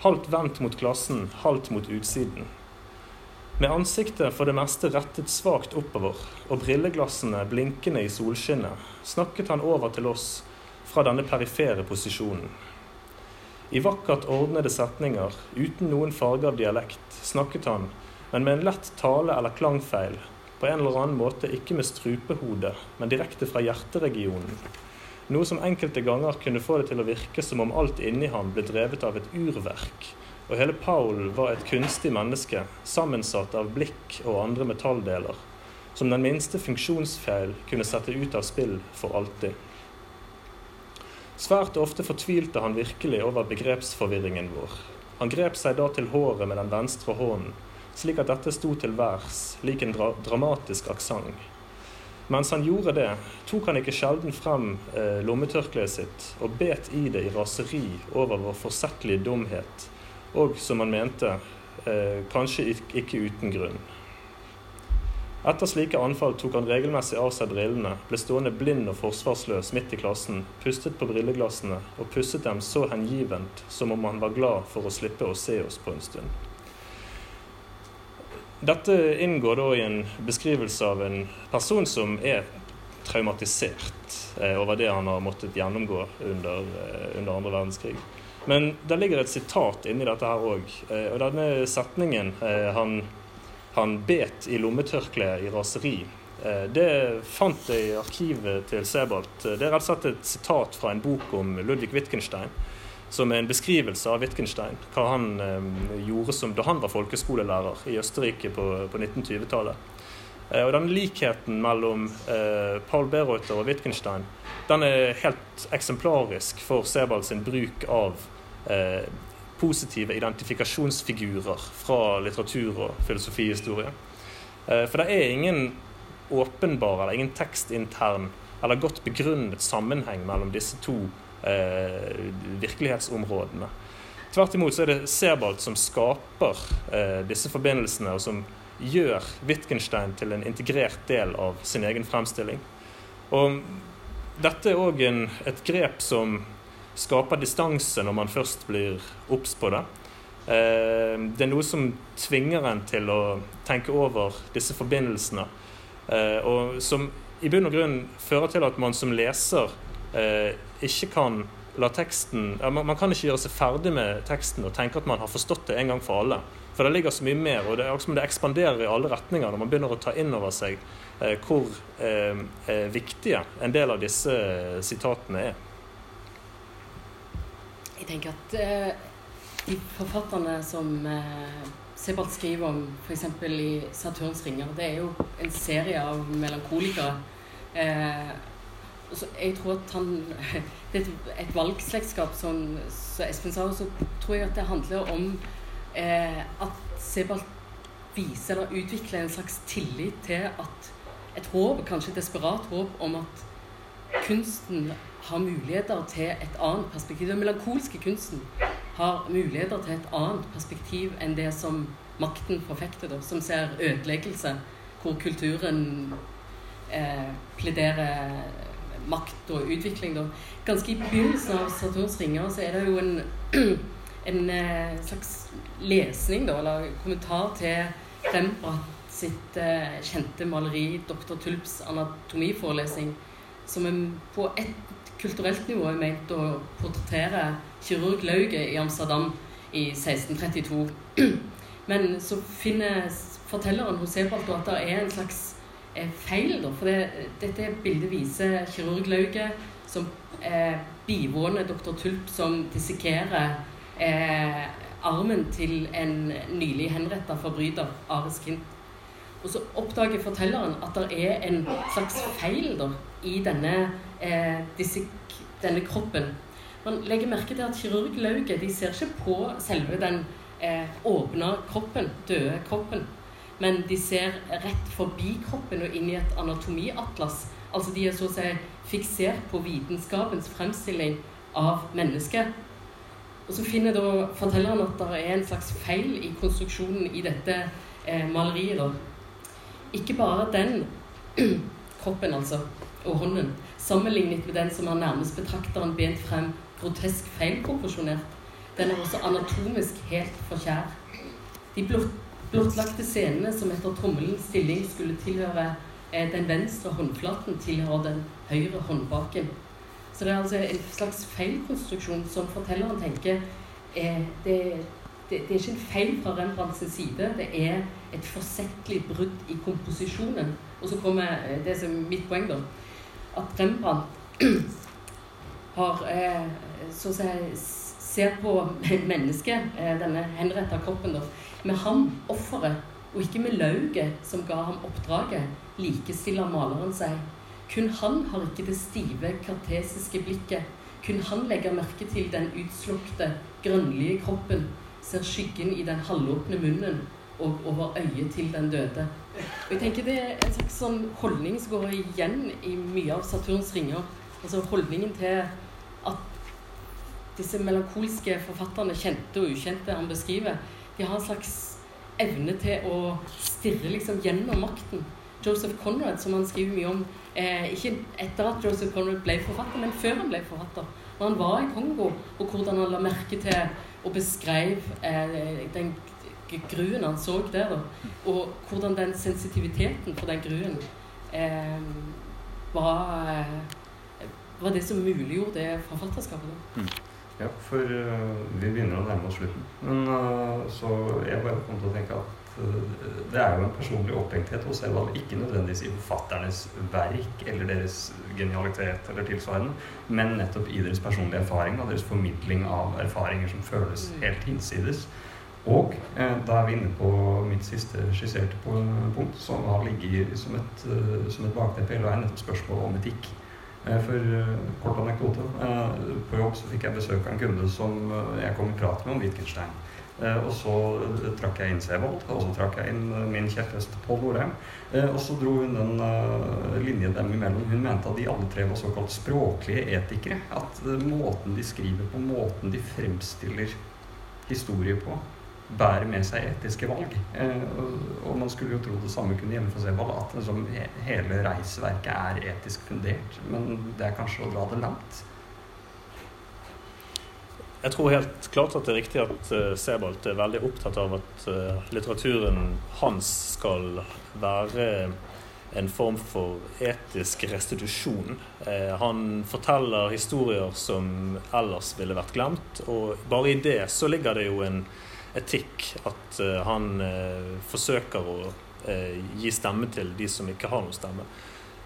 halvt vendt mot klassen, halvt mot utsiden. Med ansiktet for det meste rettet svakt oppover og brilleglassene blinkende i solskinnet, snakket han over til oss fra denne perifere posisjonen. I vakkert ordnede setninger, uten noen farge av dialekt, snakket han, men med en lett tale- eller klangfeil, på en eller annen måte ikke med strupehodet, men direkte fra hjerteregionen. Noe som enkelte ganger kunne få det til å virke som om alt inni ham ble drevet av et urverk, og hele Paul var et kunstig menneske, sammensatt av blikk og andre metalldeler, som den minste funksjonsfeil kunne sette ut av spill for alltid. Svært ofte fortvilte han virkelig over begrepsforvirringen vår. Han grep seg da til håret med den venstre hånden, slik at dette sto til værs, lik en dra dramatisk aksent. Mens han gjorde det, tok han ikke sjelden frem eh, lommetørkleet sitt og bet i det i raseri over vår forsettlige dumhet, og, som han mente, eh, kanskje ikke uten grunn. Etter slike anfall tok han regelmessig av seg brillene, ble stående blind og forsvarsløs midt i klassen, pustet på brilleglassene og pusset dem så hengivent som om han var glad for å slippe å se oss på en stund. Dette inngår da i en beskrivelse av en person som er traumatisert eh, over det han har måttet gjennomgå under, eh, under andre verdenskrig. Men det ligger et sitat inni dette her òg. Eh, og denne setningen han han bet i lommetørkleet i raseri. Eh, det fant jeg i arkivet til Sebald. Det er rett og slett et sitat fra en bok om Ludvig Wittgenstein. Som er en beskrivelse av Wittgenstein, hva han eh, gjorde som, da han var folkeskolelærer i Østerrike på, på 1920-tallet. Eh, og Den likheten mellom eh, Paul Bereuter og Wittgenstein den er helt eksemplarisk for Sebald sin bruk av eh, positive identifikasjonsfigurer fra litteratur og filosofihistorie. Eh, for det er ingen åpenbar eller ingen tekstintern eller godt begrunnet sammenheng mellom disse to eh, virkelighetsområdene. Tvert imot så er det Sebald som skaper eh, disse forbindelsene, og som gjør Wittgenstein til en integrert del av sin egen fremstilling. Og dette er òg et grep som skaper distanse når man først blir obs på det. Eh, det er noe som tvinger en til å tenke over disse forbindelsene, eh, og som i bunn og grunn fører til at man som leser eh, ikke kan la teksten Man kan ikke gjøre seg ferdig med teksten og tenke at man har forstått det en gang for alle. For det ligger så mye mer, og det er som det ekspanderer i alle retninger når man begynner å ta inn over seg hvor viktige en del av disse sitatene er. Tenker at eh, de forfatterne som eh, Sebald skriver om f.eks. i 'Saturns ringer', det er jo en serie av melankolikere. Eh, så jeg tror at han Det er et, et valgslektskap, som så Espen sa. Så tror jeg at det handler om eh, at Sebald viser eller utvikler en slags tillit til at et håp, kanskje et desperat håp, om at kunsten har muligheter til et annet perspektiv. Den melankolske kunsten har muligheter til et annet perspektiv enn det som makten forfekter, da, som ser ødeleggelse, hvor kulturen eh, plederer makt og utvikling. Da. Ganske i begynnelsen av Saturns ringer så er det jo en, en eh, slags lesning, da, eller kommentar til Rembrandt sitt eh, kjente maleri 'Dr. Tulps anatomiforelesning', som en, på et kulturelt nivå er ment å portrettere kirurg Lauge i Amsterdam i 1632. Men så finner fortelleren hos Sebald at det er en slags eh, feil. Da, for det, dette bildet viser kirurg Lauge som eh, bivåner dr. Tulp, som dissekerer eh, armen til en nylig henretta forbryter, Ares Kint. Og så oppdager fortelleren at det er en slags feil da, i denne, eh, disse, denne kroppen. Man legger merke til at kirurglauget de ser ikke på selve den eh, åpna kroppen, døde kroppen, men de ser rett forbi kroppen og inn i et anatomiatlas. Altså de er så å si fiksert på vitenskapens fremstilling av mennesket. Og så finner da fortelleren at det er en slags feil i konstruksjonen i dette eh, maleriet. da. Ikke bare den kroppen, altså, og hånden, sammenlignet med den som er nærmest betrakteren bent frem grotesk feilproporsjonert. Den er også anatomisk helt for kjær. De blott, blottlagte scenene som etter trommelens stilling skulle tilhøre eh, den venstre håndflaten, tilhører den høyre håndbaken. Så det er altså en slags feilkonstruksjon som fortelleren tenker eh, det, det, det, er ikke en feil fra Rembrandts side, det er et forsettlig brudd i komposisjonen. Og så kommer eh, det som er mitt poeng, da. At Rembrandt har eh, så å si ser på mennesket, eh, denne henretta kroppen, da, med ham, offeret, og ikke med lauget som ga ham oppdraget, likestiller maleren seg. Kun han har ikke det stive, kartesiske blikket. Kun han legger merke til den utslukte, grønnlige kroppen ser skyggen i den halvåpne munnen og over øyet til den døde. Og jeg tenker Det er en slags sånn holdning som går igjen i mye av Saturns ringer. Altså holdningen til at disse melankolske forfatterne, kjente og ukjente han beskriver, de har en slags evne til å stirre liksom gjennom makten. Joseph Conrad, som han skriver mye om, eh, ikke etter at Joseph Conrad ble forfatter, men før han ble forfatter. Når han var i Kongo, og hvordan han la merke til og beskrev eh, den gruen han så der, da, og hvordan den sensitiviteten for den gruen eh, var, eh, var det som muliggjorde det forfatterskapet. Da. Mm. Ja, for uh, vi begynner å nærme oss slutten. Men uh, så jeg bare kom til å tenke at uh, det er jo en personlig opphengthet hos Evald, ikke nødvendigvis i forfatternes verk eller deres genialitet eller tilsvarende, men nettopp i deres personlige erfaring og deres formidling av erfaringer som føles mm. helt hinsides. Og eh, da er vi inne på mitt siste skisserte punkt, som har ligget som et, som et bakteppe hele veien, nettopp spørsmålet om etikk. Eh, for eh, kort anekdote. Eh, på jobb så fikk jeg besøk av en kunde som jeg kom i prat med om Wittgenstein. Og så trakk jeg inn Sevold, og så trakk jeg inn min kjepphest Pål Norheim. Og så dro hun den linjen dem imellom. Hun mente at de alle tre var såkalt språklige etikere. At måten de skriver på, måten de fremstiller historie på, bærer med seg etiske valg. Eh, og man skulle jo tro det samme kunne gjelde for Sebald, at liksom, hele reisverket er etisk fundert. Men det er kanskje å dra det langt. Jeg tror helt klart at det er riktig at uh, Sebald er veldig opptatt av at uh, litteraturen hans skal være en form for etisk restitusjon. Eh, han forteller historier som ellers ville vært glemt, og bare i det så ligger det jo en etikk at uh, han uh, forsøker å uh, gi stemme til de som ikke har noen stemme.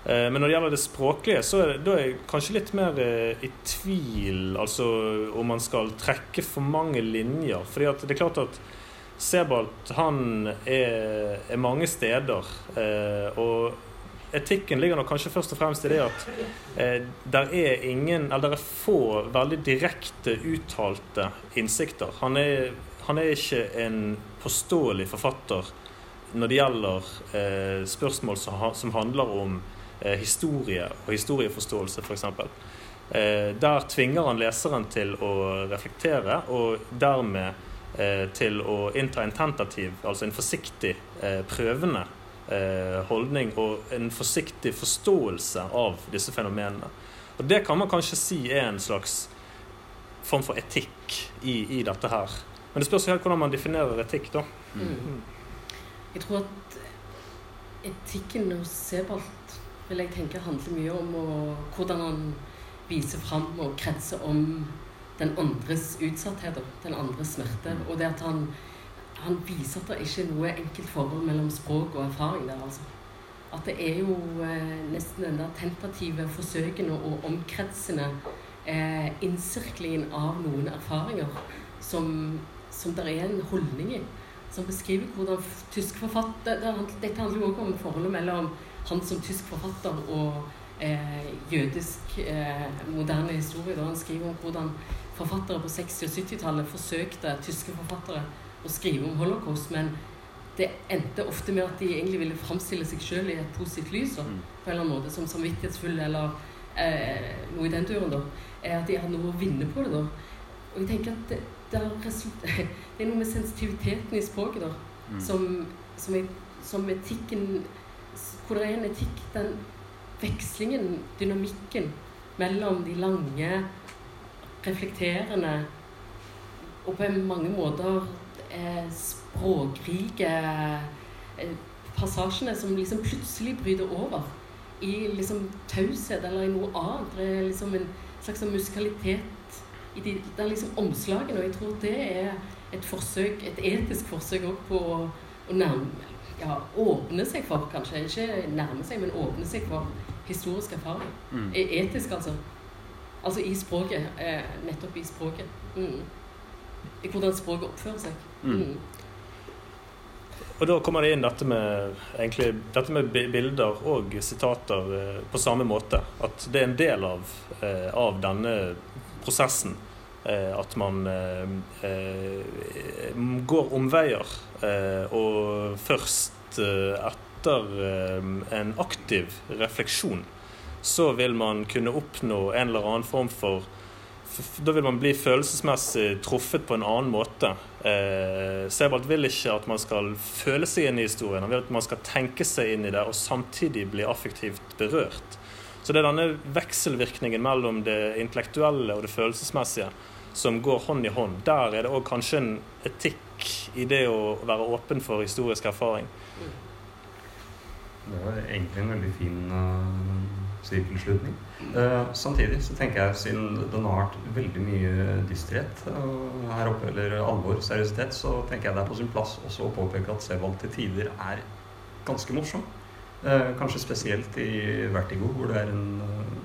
men når det gjelder det språklige, så er det, er jeg kanskje litt mer i tvil altså om man skal trekke for mange linjer. fordi det er klart at Sebald han er, er mange steder. og etikken ligger nok kanskje først og fremst i det at eh, der er ingen, eller der er få veldig direkte uttalte innsikter. Han er han er ikke en påståelig forfatter når det gjelder eh, spørsmål som, som, handler om eh, historie og historieforståelse, f.eks. Eh, der tvinger han leseren til å reflektere, og dermed eh, til å innta en tentativ, altså en forsiktig, eh, prøvende eh, holdning og en forsiktig forståelse av disse fenomenene. Og Det kan man kanskje si er en slags form for etikk i, i dette her. Men det spørs helt hvordan man definerer etikk, da. Mm. Jeg tror at etikken hos Sebald vil jeg tenke handler mye om å, hvordan han viser fram og kretser om den andres utsattheter, den andres smerte. Og det at han, han viser at det ikke er noe enkelt forhold mellom språk og erfaring der, altså. At det er jo eh, nesten den der tentative forsøkene og omkretsende eh, innsirklingen av noen erfaringer som, som det er en holdning i. Som beskriver hvordan tysk forfatter det, Dette handler jo også om forholdet mellom han som tysk forfatter og eh, jødisk eh, moderne historie. Da han skriver om hvordan forfattere på 60- og 70-tallet forsøkte, tyske forfattere, å skrive om holocaust, men det endte ofte med at de egentlig ville framstille seg sjøl i et positivt lys. Og, mm. på en eller annen måte, Som samvittighetsfulle eller eh, noe i den turen, da, er At de hadde noe å vinne på det. da. Og jeg tenker at det, det, er, noe med sensitiviteten i språket da, mm. som, som, er, som, etikken Hvor det er en etikk, den vekslingen, dynamikken mellom de lange, reflekterende og på mange måter eh, språkrike eh, passasjene som liksom plutselig bryter over i liksom taushet eller i noe annet. Det er liksom en slags musikalitet i de, er liksom omslagene. Og jeg tror det er et forsøk, et etisk forsøk òg på å, å nærme, ja, åpne seg for, kanskje. Ikke nærme seg, men åpne seg for historisk erfaring. Mm. E, etisk, altså. Altså i språket. Eh, nettopp i språket. Mm. I hvordan språket oppfører seg. Mm. mm. Og da kommer det inn dette med, egentlig, dette med bilder og sitater eh, på samme måte. At det er en del av, eh, av denne prosessen. Eh, at man går omveier, og først etter en aktiv refleksjon så vil man kunne oppnå en eller annen form for da vil man bli følelsesmessig truffet på en annen måte. Eh, Sebald vil ikke at man skal føle seg inn i historien, han vil at man skal tenke seg inn i det og samtidig bli affektivt berørt. Så det er denne vekselvirkningen mellom det intellektuelle og det følelsesmessige som går hånd i hånd. Der er det òg kanskje en etikk i det å være åpen for historisk erfaring. Det var egentlig en veldig fin uh sirkelslutning. Uh, samtidig så tenker jeg, siden den har vært veldig mye dysterhet uh, her oppe, eller alvor, seriøsitet, så tenker jeg det er på sin plass også å påpeke at Sevald til tider er ganske morsom. Uh, kanskje spesielt i Vertigo, hvor det er en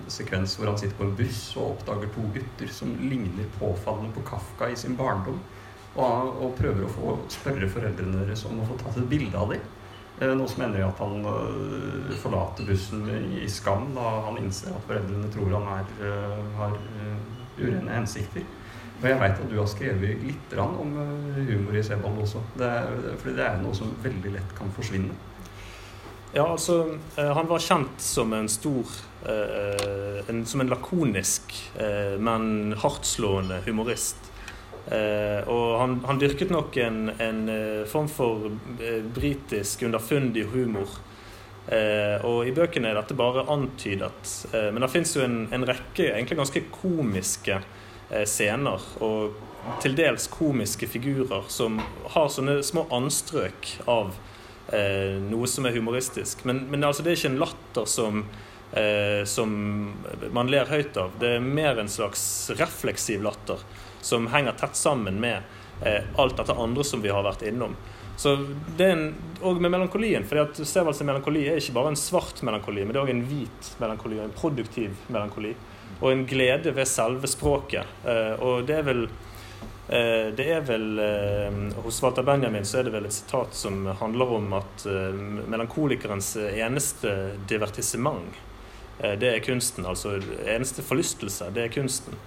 sekvens hvor han sitter på en buss og oppdager to gutter som ligner påfallende på Kafka i sin barndom, og, og prøver å få spørre foreldrene deres om å få tatt et bilde av dem. Eh, noe som ender i at han eh, forlater bussen i skam da han innser at foreldrene tror han er, eh, har urene hensikter. Og jeg veit at du har skrevet litt om humor i Sebald også. Det fordi det er noe som veldig lett kan forsvinne. Ja, altså Han var kjent som en stor en, Som en lakonisk, men hardtslående humorist. Og han, han, dyrket nok en, en form for britisk underfundig humor. og i bøkene er dette bare antydet. men det fins jo en, en, rekke egentlig ganske komiske scener og til dels komiske figurer som har sånne små anstrøk av noe som er humoristisk. Men, men altså, det er ikke en latter som som man ler høyt av. Det er mer en slags refleksiv latter som henger tett sammen med eh, alt dette andre som vi har vært innom. Så det er en, Og med melankolien. for Sevalds melankoli er ikke bare en svart melankoli, men det er òg en hvit melankoli, en produktiv melankoli. Og en glede ved selve språket. Eh, og det er vel eh, det er vel eh, Hos Walter Benjamin så er det vel et sitat som handler om at eh, melankolikerens eneste divertissement, eh, det er kunsten. Altså eneste forlystelse, det er kunsten.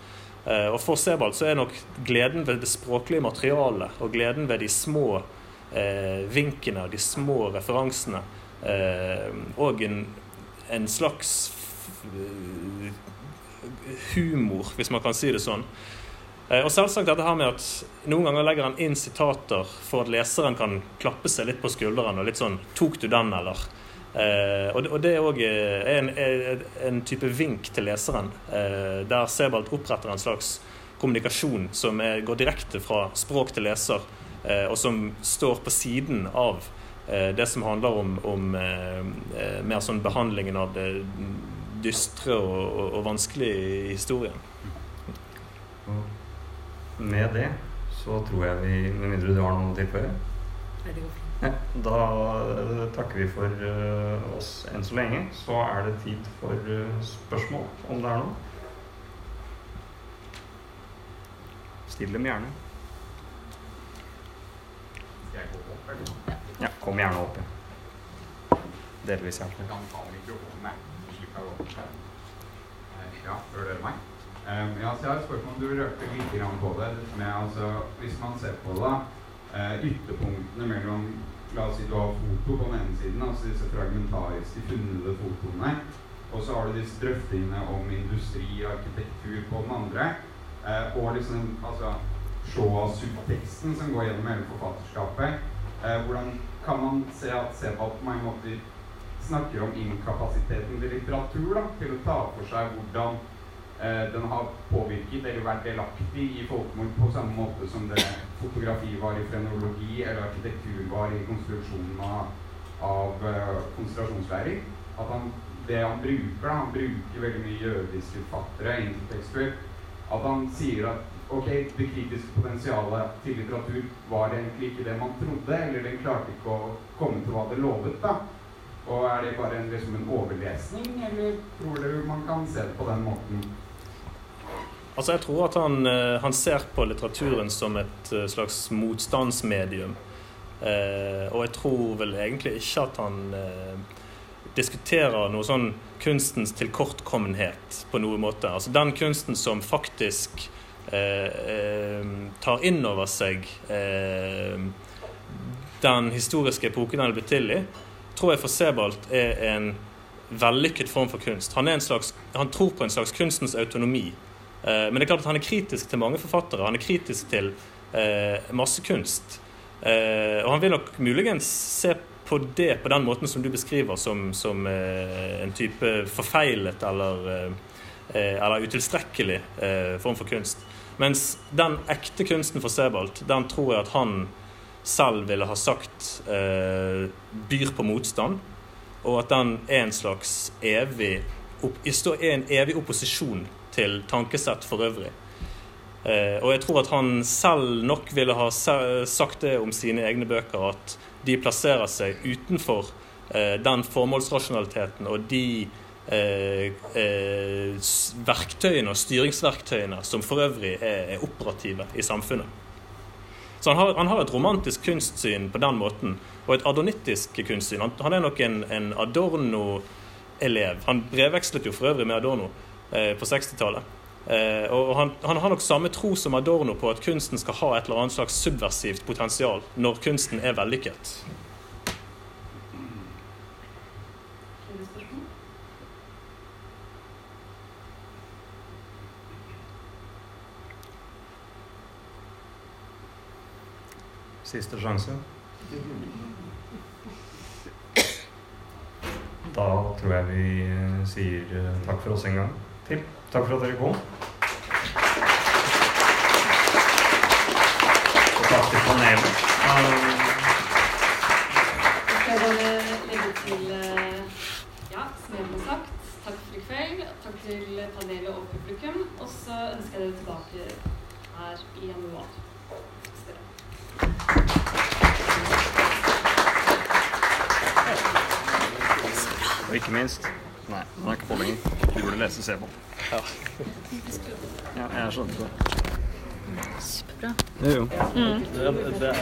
Eh, og For Sebald så er nok gleden ved det språklige materialet og gleden ved de små eh, vinkene og de små referansene. Eh, og en, en slags humor, hvis man kan si det sånn. Eh, Og selvsagt dette her med at noen ganger legger han inn sitater for at leseren kan klappe seg litt på skulderen og litt sånn 'Tok du den, eller?' Eh, og, det- er òg en, en, en type vink til leseren, eh, der Sebald oppretter en slags kommunikasjon som er, går direkte fra språk til leser, eh, og som står på siden av eh, det som handler om, om eh, eh, mer sånn behandlingen av det dystre og, og, og vanskelige i historien. Med det så tror jeg vi, med mindre du har noe å tilføye, går. Ja, da eh, takker vi for eh, oss enn så lenge. Så er det tid for eh, spørsmål, om det er noe. Still dem gjerne. Jeg gå opp, eller? Ja, kom gjerne opp. Ja. Delvis, iallfall. Ja, hører dere meg? Um, ja, så jeg har et spørsmål. Du rørte litt på det. Med, altså, hvis man ser på det, uh, ytterpunktene mellom La oss si du har foto på den ene siden, altså disse fragmentariske, funnede fotoene. Og så har du disse drøftingene om industri og arkitektur på den andre. Eh, og liksom altså se av subteksten som går gjennom hele forfatterskapet. Eh, hvordan kan man se at Sebald på mange måter snakker om inkapasiteten til litteratur da, til å ta for seg hvordan den har påvirket eller vært delaktig i folkemord på samme måte som det fotografi var i frenologi eller arkitektur var i konstruksjonen av, av eh, konsentrasjonsleirer. Han, det han bruker, da, han bruker veldig mye jødiske forfattere, intertekstuelt, at han sier at ok, det kritiske potensialet til litteratur var egentlig ikke det man trodde, eller den klarte ikke å komme til hva det lovet. da. Og er det bare en, liksom en overlesning, eller tror du man kan se det på den måten? Altså Jeg tror at han, eh, han ser på litteraturen som et eh, slags motstandsmedium. Eh, og jeg tror vel egentlig ikke at han eh, diskuterer noe sånn kunstens tilkortkommenhet på noen måte. Altså den kunsten som faktisk eh, eh, tar inn over seg den historiske epoken den er blitt til i, tror jeg for Sebald er en vellykket form for kunst. Han, en slags, han tror på en slags kunstens autonomi. Eh, Men det er klart at han er kritisk til mange forfattere. Han er kritisk til eh, masse kunst. Eh, og han vil nok muligens se på det på den måten som du beskriver, som, som en type forfeilet eller, eller utilstrekkelig form for kunst. Mens den ekte kunsten for Sebald, den tror jeg at han selv ville ha sagt eh, byr på motstand, og at den er en slags evig er en evig opposisjon til tankesett for øvrig. Eh, og jeg tror at han selv nok ville ha sagt det om sine egne bøker, at de plasserer seg utenfor eh, den formålsrasjonaliteten og de eh, eh, verktøyene og styringsverktøyene som for øvrig er, er operative i samfunnet. Så han har, han har et romantisk kunstsyn på den måten, og et adonittisk kunstsyn. Han, han er nok en, en Adorno-elev. Han brevvekslet jo for øvrig med Adorno på 60-tallet. Eh, og han, han har nok samme tro som Adorno på at kunsten skal ha et eller annet slags subversivt potensial når kunsten er vellykket. Siste sjanse. Da tror jeg vi eh, sier eh, takk for oss en gang til. Takk for at dere kom. Og takk til panelet. Eh, Jeg skal bare legge til ja, som jeg har sagt, takk for i kveld. Takk til panelet og publikum. Og så ønsker jeg dere tilbake her i januar. Og ikke minst Nei, den er ikke på lenger. Du burde lese Se på. Ja, jeg skjønte det. Superbra. Jo, jo. Det, det,